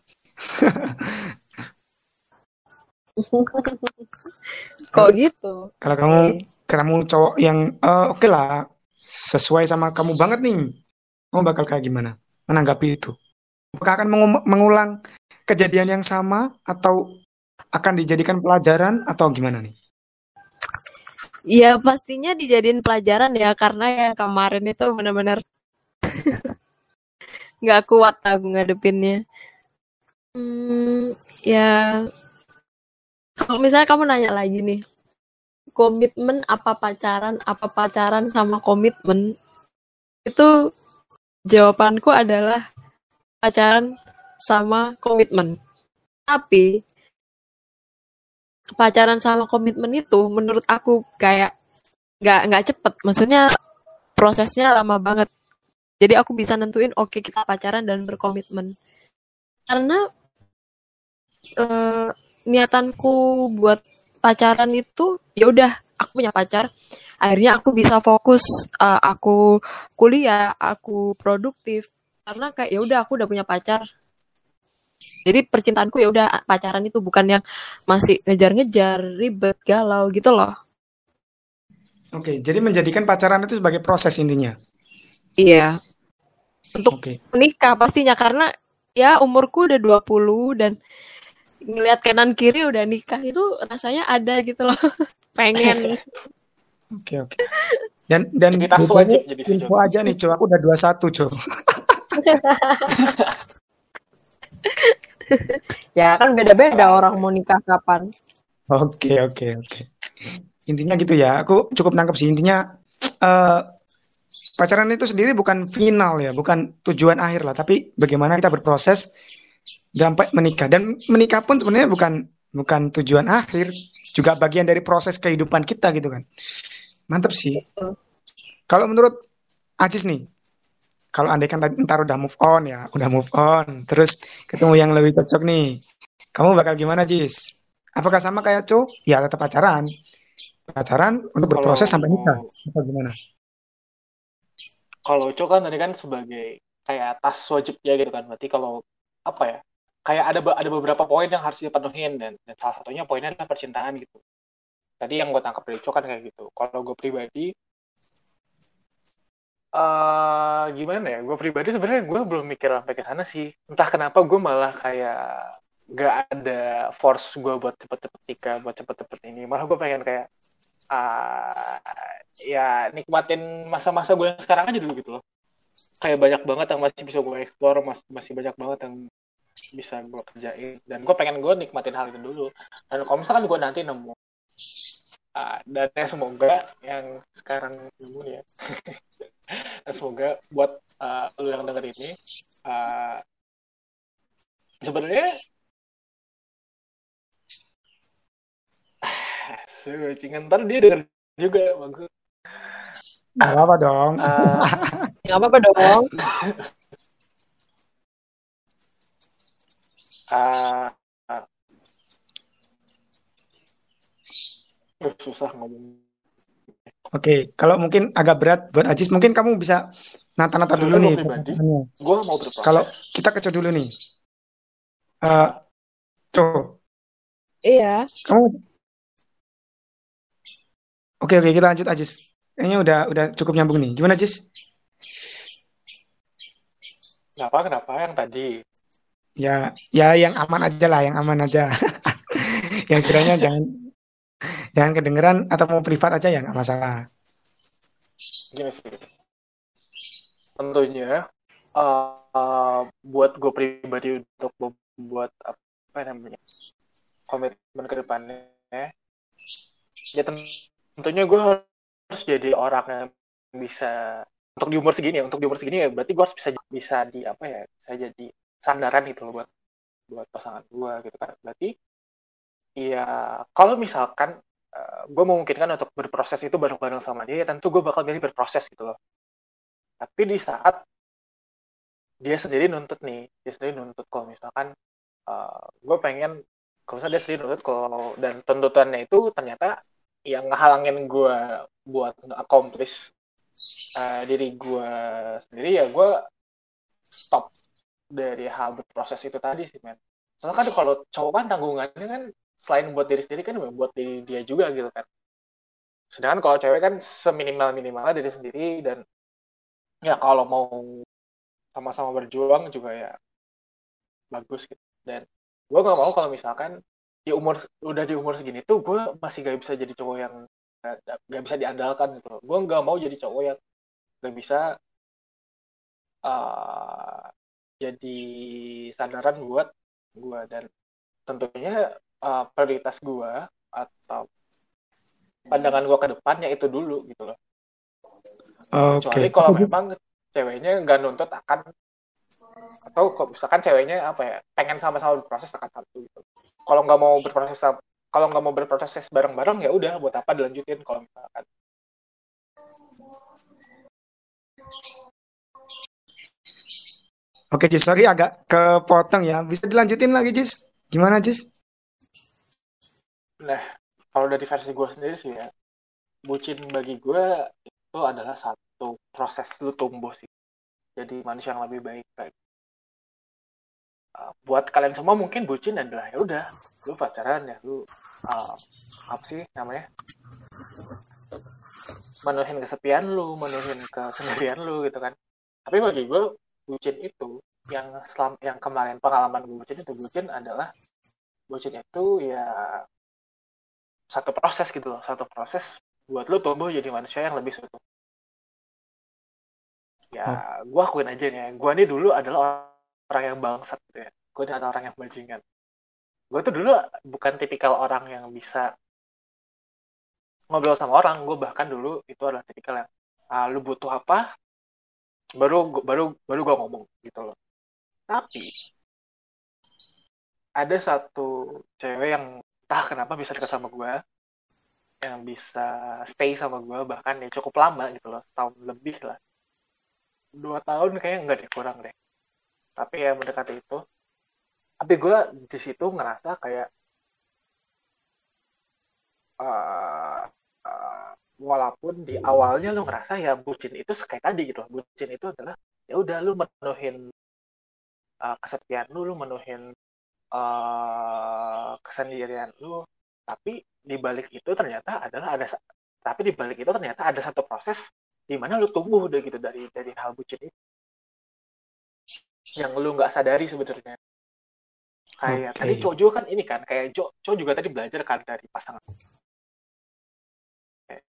Kok gitu? Kalau kamu kamu cowok yang eh, oke lah sesuai sama kamu banget nih, kamu bakal kayak gimana menanggapi itu? Apakah akan mengu- mengulang kejadian yang sama atau akan dijadikan pelajaran atau gimana nih? Ya pastinya dijadiin pelajaran ya karena yang kemarin itu benar-benar nggak kuat aku ngadepinnya. Hmm, ya kalau misalnya kamu nanya lagi nih, komitmen apa pacaran, apa pacaran sama komitmen, itu jawabanku adalah pacaran sama komitmen. Tapi pacaran sama komitmen itu menurut aku kayak nggak nggak cepet. Maksudnya prosesnya lama banget. Jadi aku bisa nentuin oke kita pacaran dan berkomitmen. Karena eh, niatanku buat pacaran itu ya udah aku punya pacar. Akhirnya aku bisa fokus eh, aku kuliah, aku produktif karena kayak ya udah aku udah punya pacar. Jadi percintaanku ya udah pacaran itu bukan yang masih ngejar-ngejar, ribet, galau gitu loh. Oke, jadi menjadikan pacaran itu sebagai proses intinya. Iya. Untuk Oke. menikah pastinya karena ya umurku udah 20 dan ngelihat kanan kiri udah nikah itu rasanya ada gitu loh. Pengen. Oke, oke. Dan dan Kita bedanya wajib jadi info aja nih, Cok. Aku udah 21, Cok. ya kan beda-beda orang mau nikah kapan. Oke, oke, oke. Intinya gitu ya. Aku cukup nangkep sih. Intinya eh, pacaran itu sendiri bukan final ya, bukan tujuan akhir lah, tapi bagaimana kita berproses sampai menikah. Dan menikah pun sebenarnya bukan bukan tujuan akhir, juga bagian dari proses kehidupan kita gitu kan. Mantep sih. Kalau menurut Ajis nih, kalau andai kan ntar udah move on ya, udah move on, terus ketemu yang lebih cocok nih, kamu bakal gimana, Jis? Apakah sama kayak Co? Ya tetap pacaran. Pacaran untuk berproses sampai nikah. Atau gimana? Kalau Uco kan tadi kan sebagai kayak tas wajib ya gitu kan. Berarti kalau apa ya kayak ada ada beberapa poin yang harus dipenuhin dan, dan salah satunya poinnya adalah percintaan gitu. Tadi yang gue tangkap dari Uco kan kayak gitu. Kalau gue pribadi eh gimana ya gue pribadi sebenarnya gue belum mikir sampai ke sana sih. Entah kenapa gue malah kayak gak ada force gue buat cepet-cepet nikah buat cepet-cepet ini. Malah gue pengen kayak ah ya nikmatin masa-masa gue yang sekarang aja dulu gitu loh. Kayak banyak banget yang masih bisa gue explore masih masih banyak banget yang bisa gue kerjain. Dan gue pengen gue nikmatin hal itu dulu. Dan kalau misalkan gue nanti nemu ah, dan ya semoga yang sekarang nemu ya semoga buat ah, lu yang denger ini ah, sebenarnya Secingan ntar dia denger juga bagus. Gak apa-apa dong. Ah, Gak apa-apa dong. ah, ah. Uh, susah ngomong. Oke, kalau mungkin agak berat buat Ajis, mungkin kamu bisa nata-nata dulu nih. gue mau berproses. Kalau kita ke Co dulu nih. Eh, Co, Iya. kamu Oke oke kita lanjut Ajis. Kayaknya udah udah cukup nyambung nih. Gimana Ajis? Kenapa, kenapa yang tadi? Ya ya yang aman aja lah, yang aman aja. yang sekiranya jangan jangan kedengeran atau mau privat aja ya nggak masalah. Gini sih. Tentunya, eh, eh, buat gue pribadi untuk membuat apa namanya komitmen ke depannya, ya ten- tentunya gue harus jadi orang yang bisa untuk di umur segini ya, untuk di umur segini ya berarti gue harus bisa bisa di apa ya, bisa jadi sandaran gitu loh buat buat pasangan gue gitu kan. Berarti ya kalau misalkan gue memungkinkan untuk berproses itu bareng-bareng sama dia, ya tentu gue bakal milih berproses gitu loh. Tapi di saat dia sendiri nuntut nih, dia sendiri nuntut kalau misalkan gue pengen, kalau misalnya dia sendiri nuntut kalau dan tuntutannya itu ternyata yang ngehalangin gue buat accomplish uh, diri gue sendiri ya gue stop dari hal berproses itu tadi sih men. Soalnya kan kalau cowok kan tanggungannya kan selain buat diri sendiri kan buat diri dia juga gitu kan sedangkan kalau cewek kan seminimal minimalnya diri sendiri dan ya kalau mau sama-sama berjuang juga ya bagus gitu dan gue nggak mau kalau misalkan di umur udah di umur segini tuh gue masih gak bisa jadi cowok yang gak, bisa diandalkan gitu gue nggak mau jadi cowok yang gak bisa uh, jadi sandaran buat gue dan tentunya uh, prioritas gue atau pandangan gue ke depannya itu dulu gitu loh. Okay. Kecuali kalau memang ceweknya nggak nuntut akan atau kok misalkan ceweknya apa ya pengen sama-sama berproses akan satu gitu. Kalau nggak mau berproses kalau nggak mau berproses bareng-bareng ya udah buat apa dilanjutin kalau misalkan. Oke Jis, sorry agak kepotong ya. Bisa dilanjutin lagi Jis? Gimana Jis? Nah, kalau dari versi gue sendiri sih ya, bucin bagi gue itu adalah satu proses lu tumbuh sih. Jadi manusia yang lebih baik. Kayak. Uh, buat kalian semua mungkin bucin adalah ya udah, lu pacaran ya, lu uh, apa sih namanya? Menuhin kesepian lu, menuhin kesendirian lu gitu kan. Tapi bagi gue bucin itu yang selam yang kemarin pengalaman gue bucin itu bucin adalah bucin itu ya satu proses gitu loh satu proses buat lo tumbuh jadi manusia yang lebih seutuh ya gue akuin aja nih gue nih dulu adalah orang yang bangsat gitu ya. Gue adalah orang yang bajingan. Gue tuh dulu bukan tipikal orang yang bisa ngobrol sama orang. Gue bahkan dulu itu adalah tipikal yang ah, lu butuh apa baru baru baru gue ngomong gitu loh. Tapi ada satu cewek yang entah kenapa bisa dekat sama gue yang bisa stay sama gue bahkan ya cukup lama gitu loh tahun lebih lah. Dua tahun kayak nggak deh kurang deh tapi ya mendekati itu tapi gue di situ ngerasa kayak uh, uh, walaupun di awalnya lu ngerasa ya bucin itu kayak tadi gitu bucin itu adalah ya udah lu menuhin uh, kesepian lu lu menuhin uh, kesendirian lu tapi di balik itu ternyata adalah ada tapi di balik itu ternyata ada satu proses di mana lu tumbuh udah gitu dari dari hal bucin itu yang lu nggak sadari sebenarnya. Kayak okay. tadi Cojo kan ini kan kayak Jo Jo juga tadi belajar kan dari pasangan. Kayak,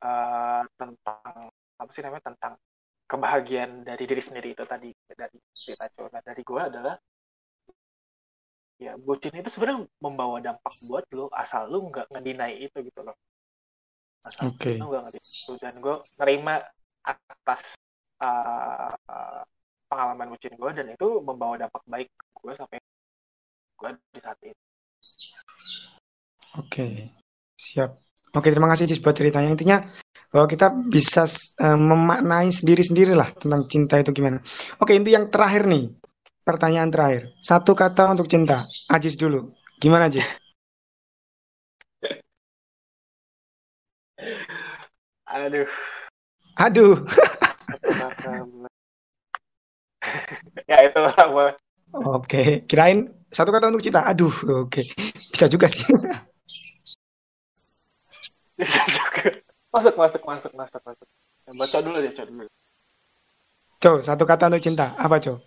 uh, tentang apa sih namanya tentang kebahagiaan dari diri sendiri itu tadi dari cerita Jo nah dari gue adalah ya bucin itu sebenarnya membawa dampak buat lo asal lo nggak ngedinai itu gitu loh. Asal okay. lo nggak ngedinai itu. Dan gue nerima atas uh, pengalaman bucin gue dan itu membawa dampak baik gue sampai gue di saat ini oke okay. siap oke terima kasih Cis buat ceritanya intinya bahwa kita bisa uh, memaknai sendiri-sendiri lah tentang cinta itu gimana oke itu yang terakhir nih pertanyaan terakhir. Satu kata untuk cinta. Ajis dulu. Gimana Ajis? Aduh. Aduh. ya itu. Oke, kirain satu kata untuk cinta. Aduh, oke. Bisa juga sih. Bisa juga. Masuk, masuk, masuk, masuk, masuk. Baca dulu deh, coba dulu. Coba satu kata untuk cinta. Apa, coba?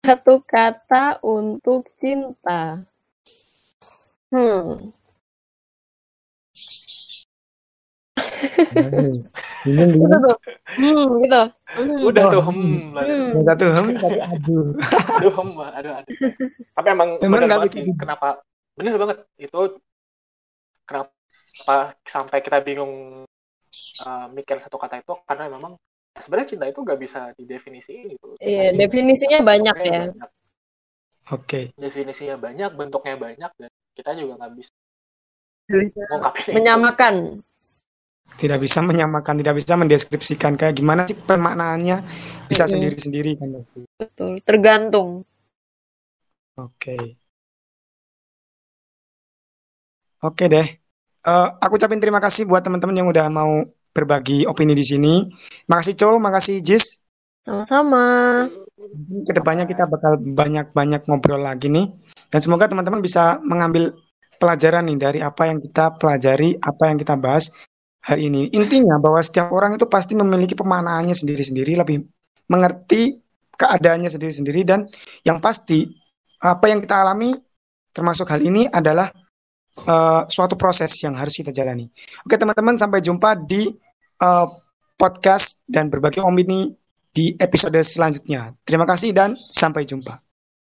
Satu kata untuk cinta. Hmm. Bingung, bingung. tuh. Hmm, gitu. Hmm. Udah tuh hmm. hmm. Yang satu hem, satu aduh. aduh hem, aduh aduh. Tapi emang, emang bener banget sih. Kenapa? Bener banget. Itu kenapa sampai kita bingung uh, mikir satu kata itu karena memang sebenarnya cinta itu gak bisa didefinisiin gitu. Iya, definisinya banyak ya. Oke. Okay. Definisinya banyak, bentuknya banyak dan kita juga nggak bisa, menyamakan. Tidak bisa menyamakan, tidak bisa mendeskripsikan kayak gimana sih pemaknaannya bisa sendiri-sendiri kan pasti. Betul, tergantung. Oke. Okay. Oke okay deh. Uh, aku ucapin terima kasih buat teman-teman yang udah mau berbagi opini di sini. Makasih Cow, makasih Jis. Sama-sama. Ke depannya kita bakal banyak-banyak ngobrol lagi nih. Dan semoga teman-teman bisa mengambil pelajaran nih dari apa yang kita pelajari, apa yang kita bahas hari ini. Intinya bahwa setiap orang itu pasti memiliki pemanaannya sendiri-sendiri, lebih mengerti keadaannya sendiri-sendiri dan yang pasti apa yang kita alami termasuk hal ini adalah uh, suatu proses yang harus kita jalani. Oke teman-teman sampai jumpa di uh, podcast dan berbagi om ini di episode selanjutnya. Terima kasih dan sampai jumpa.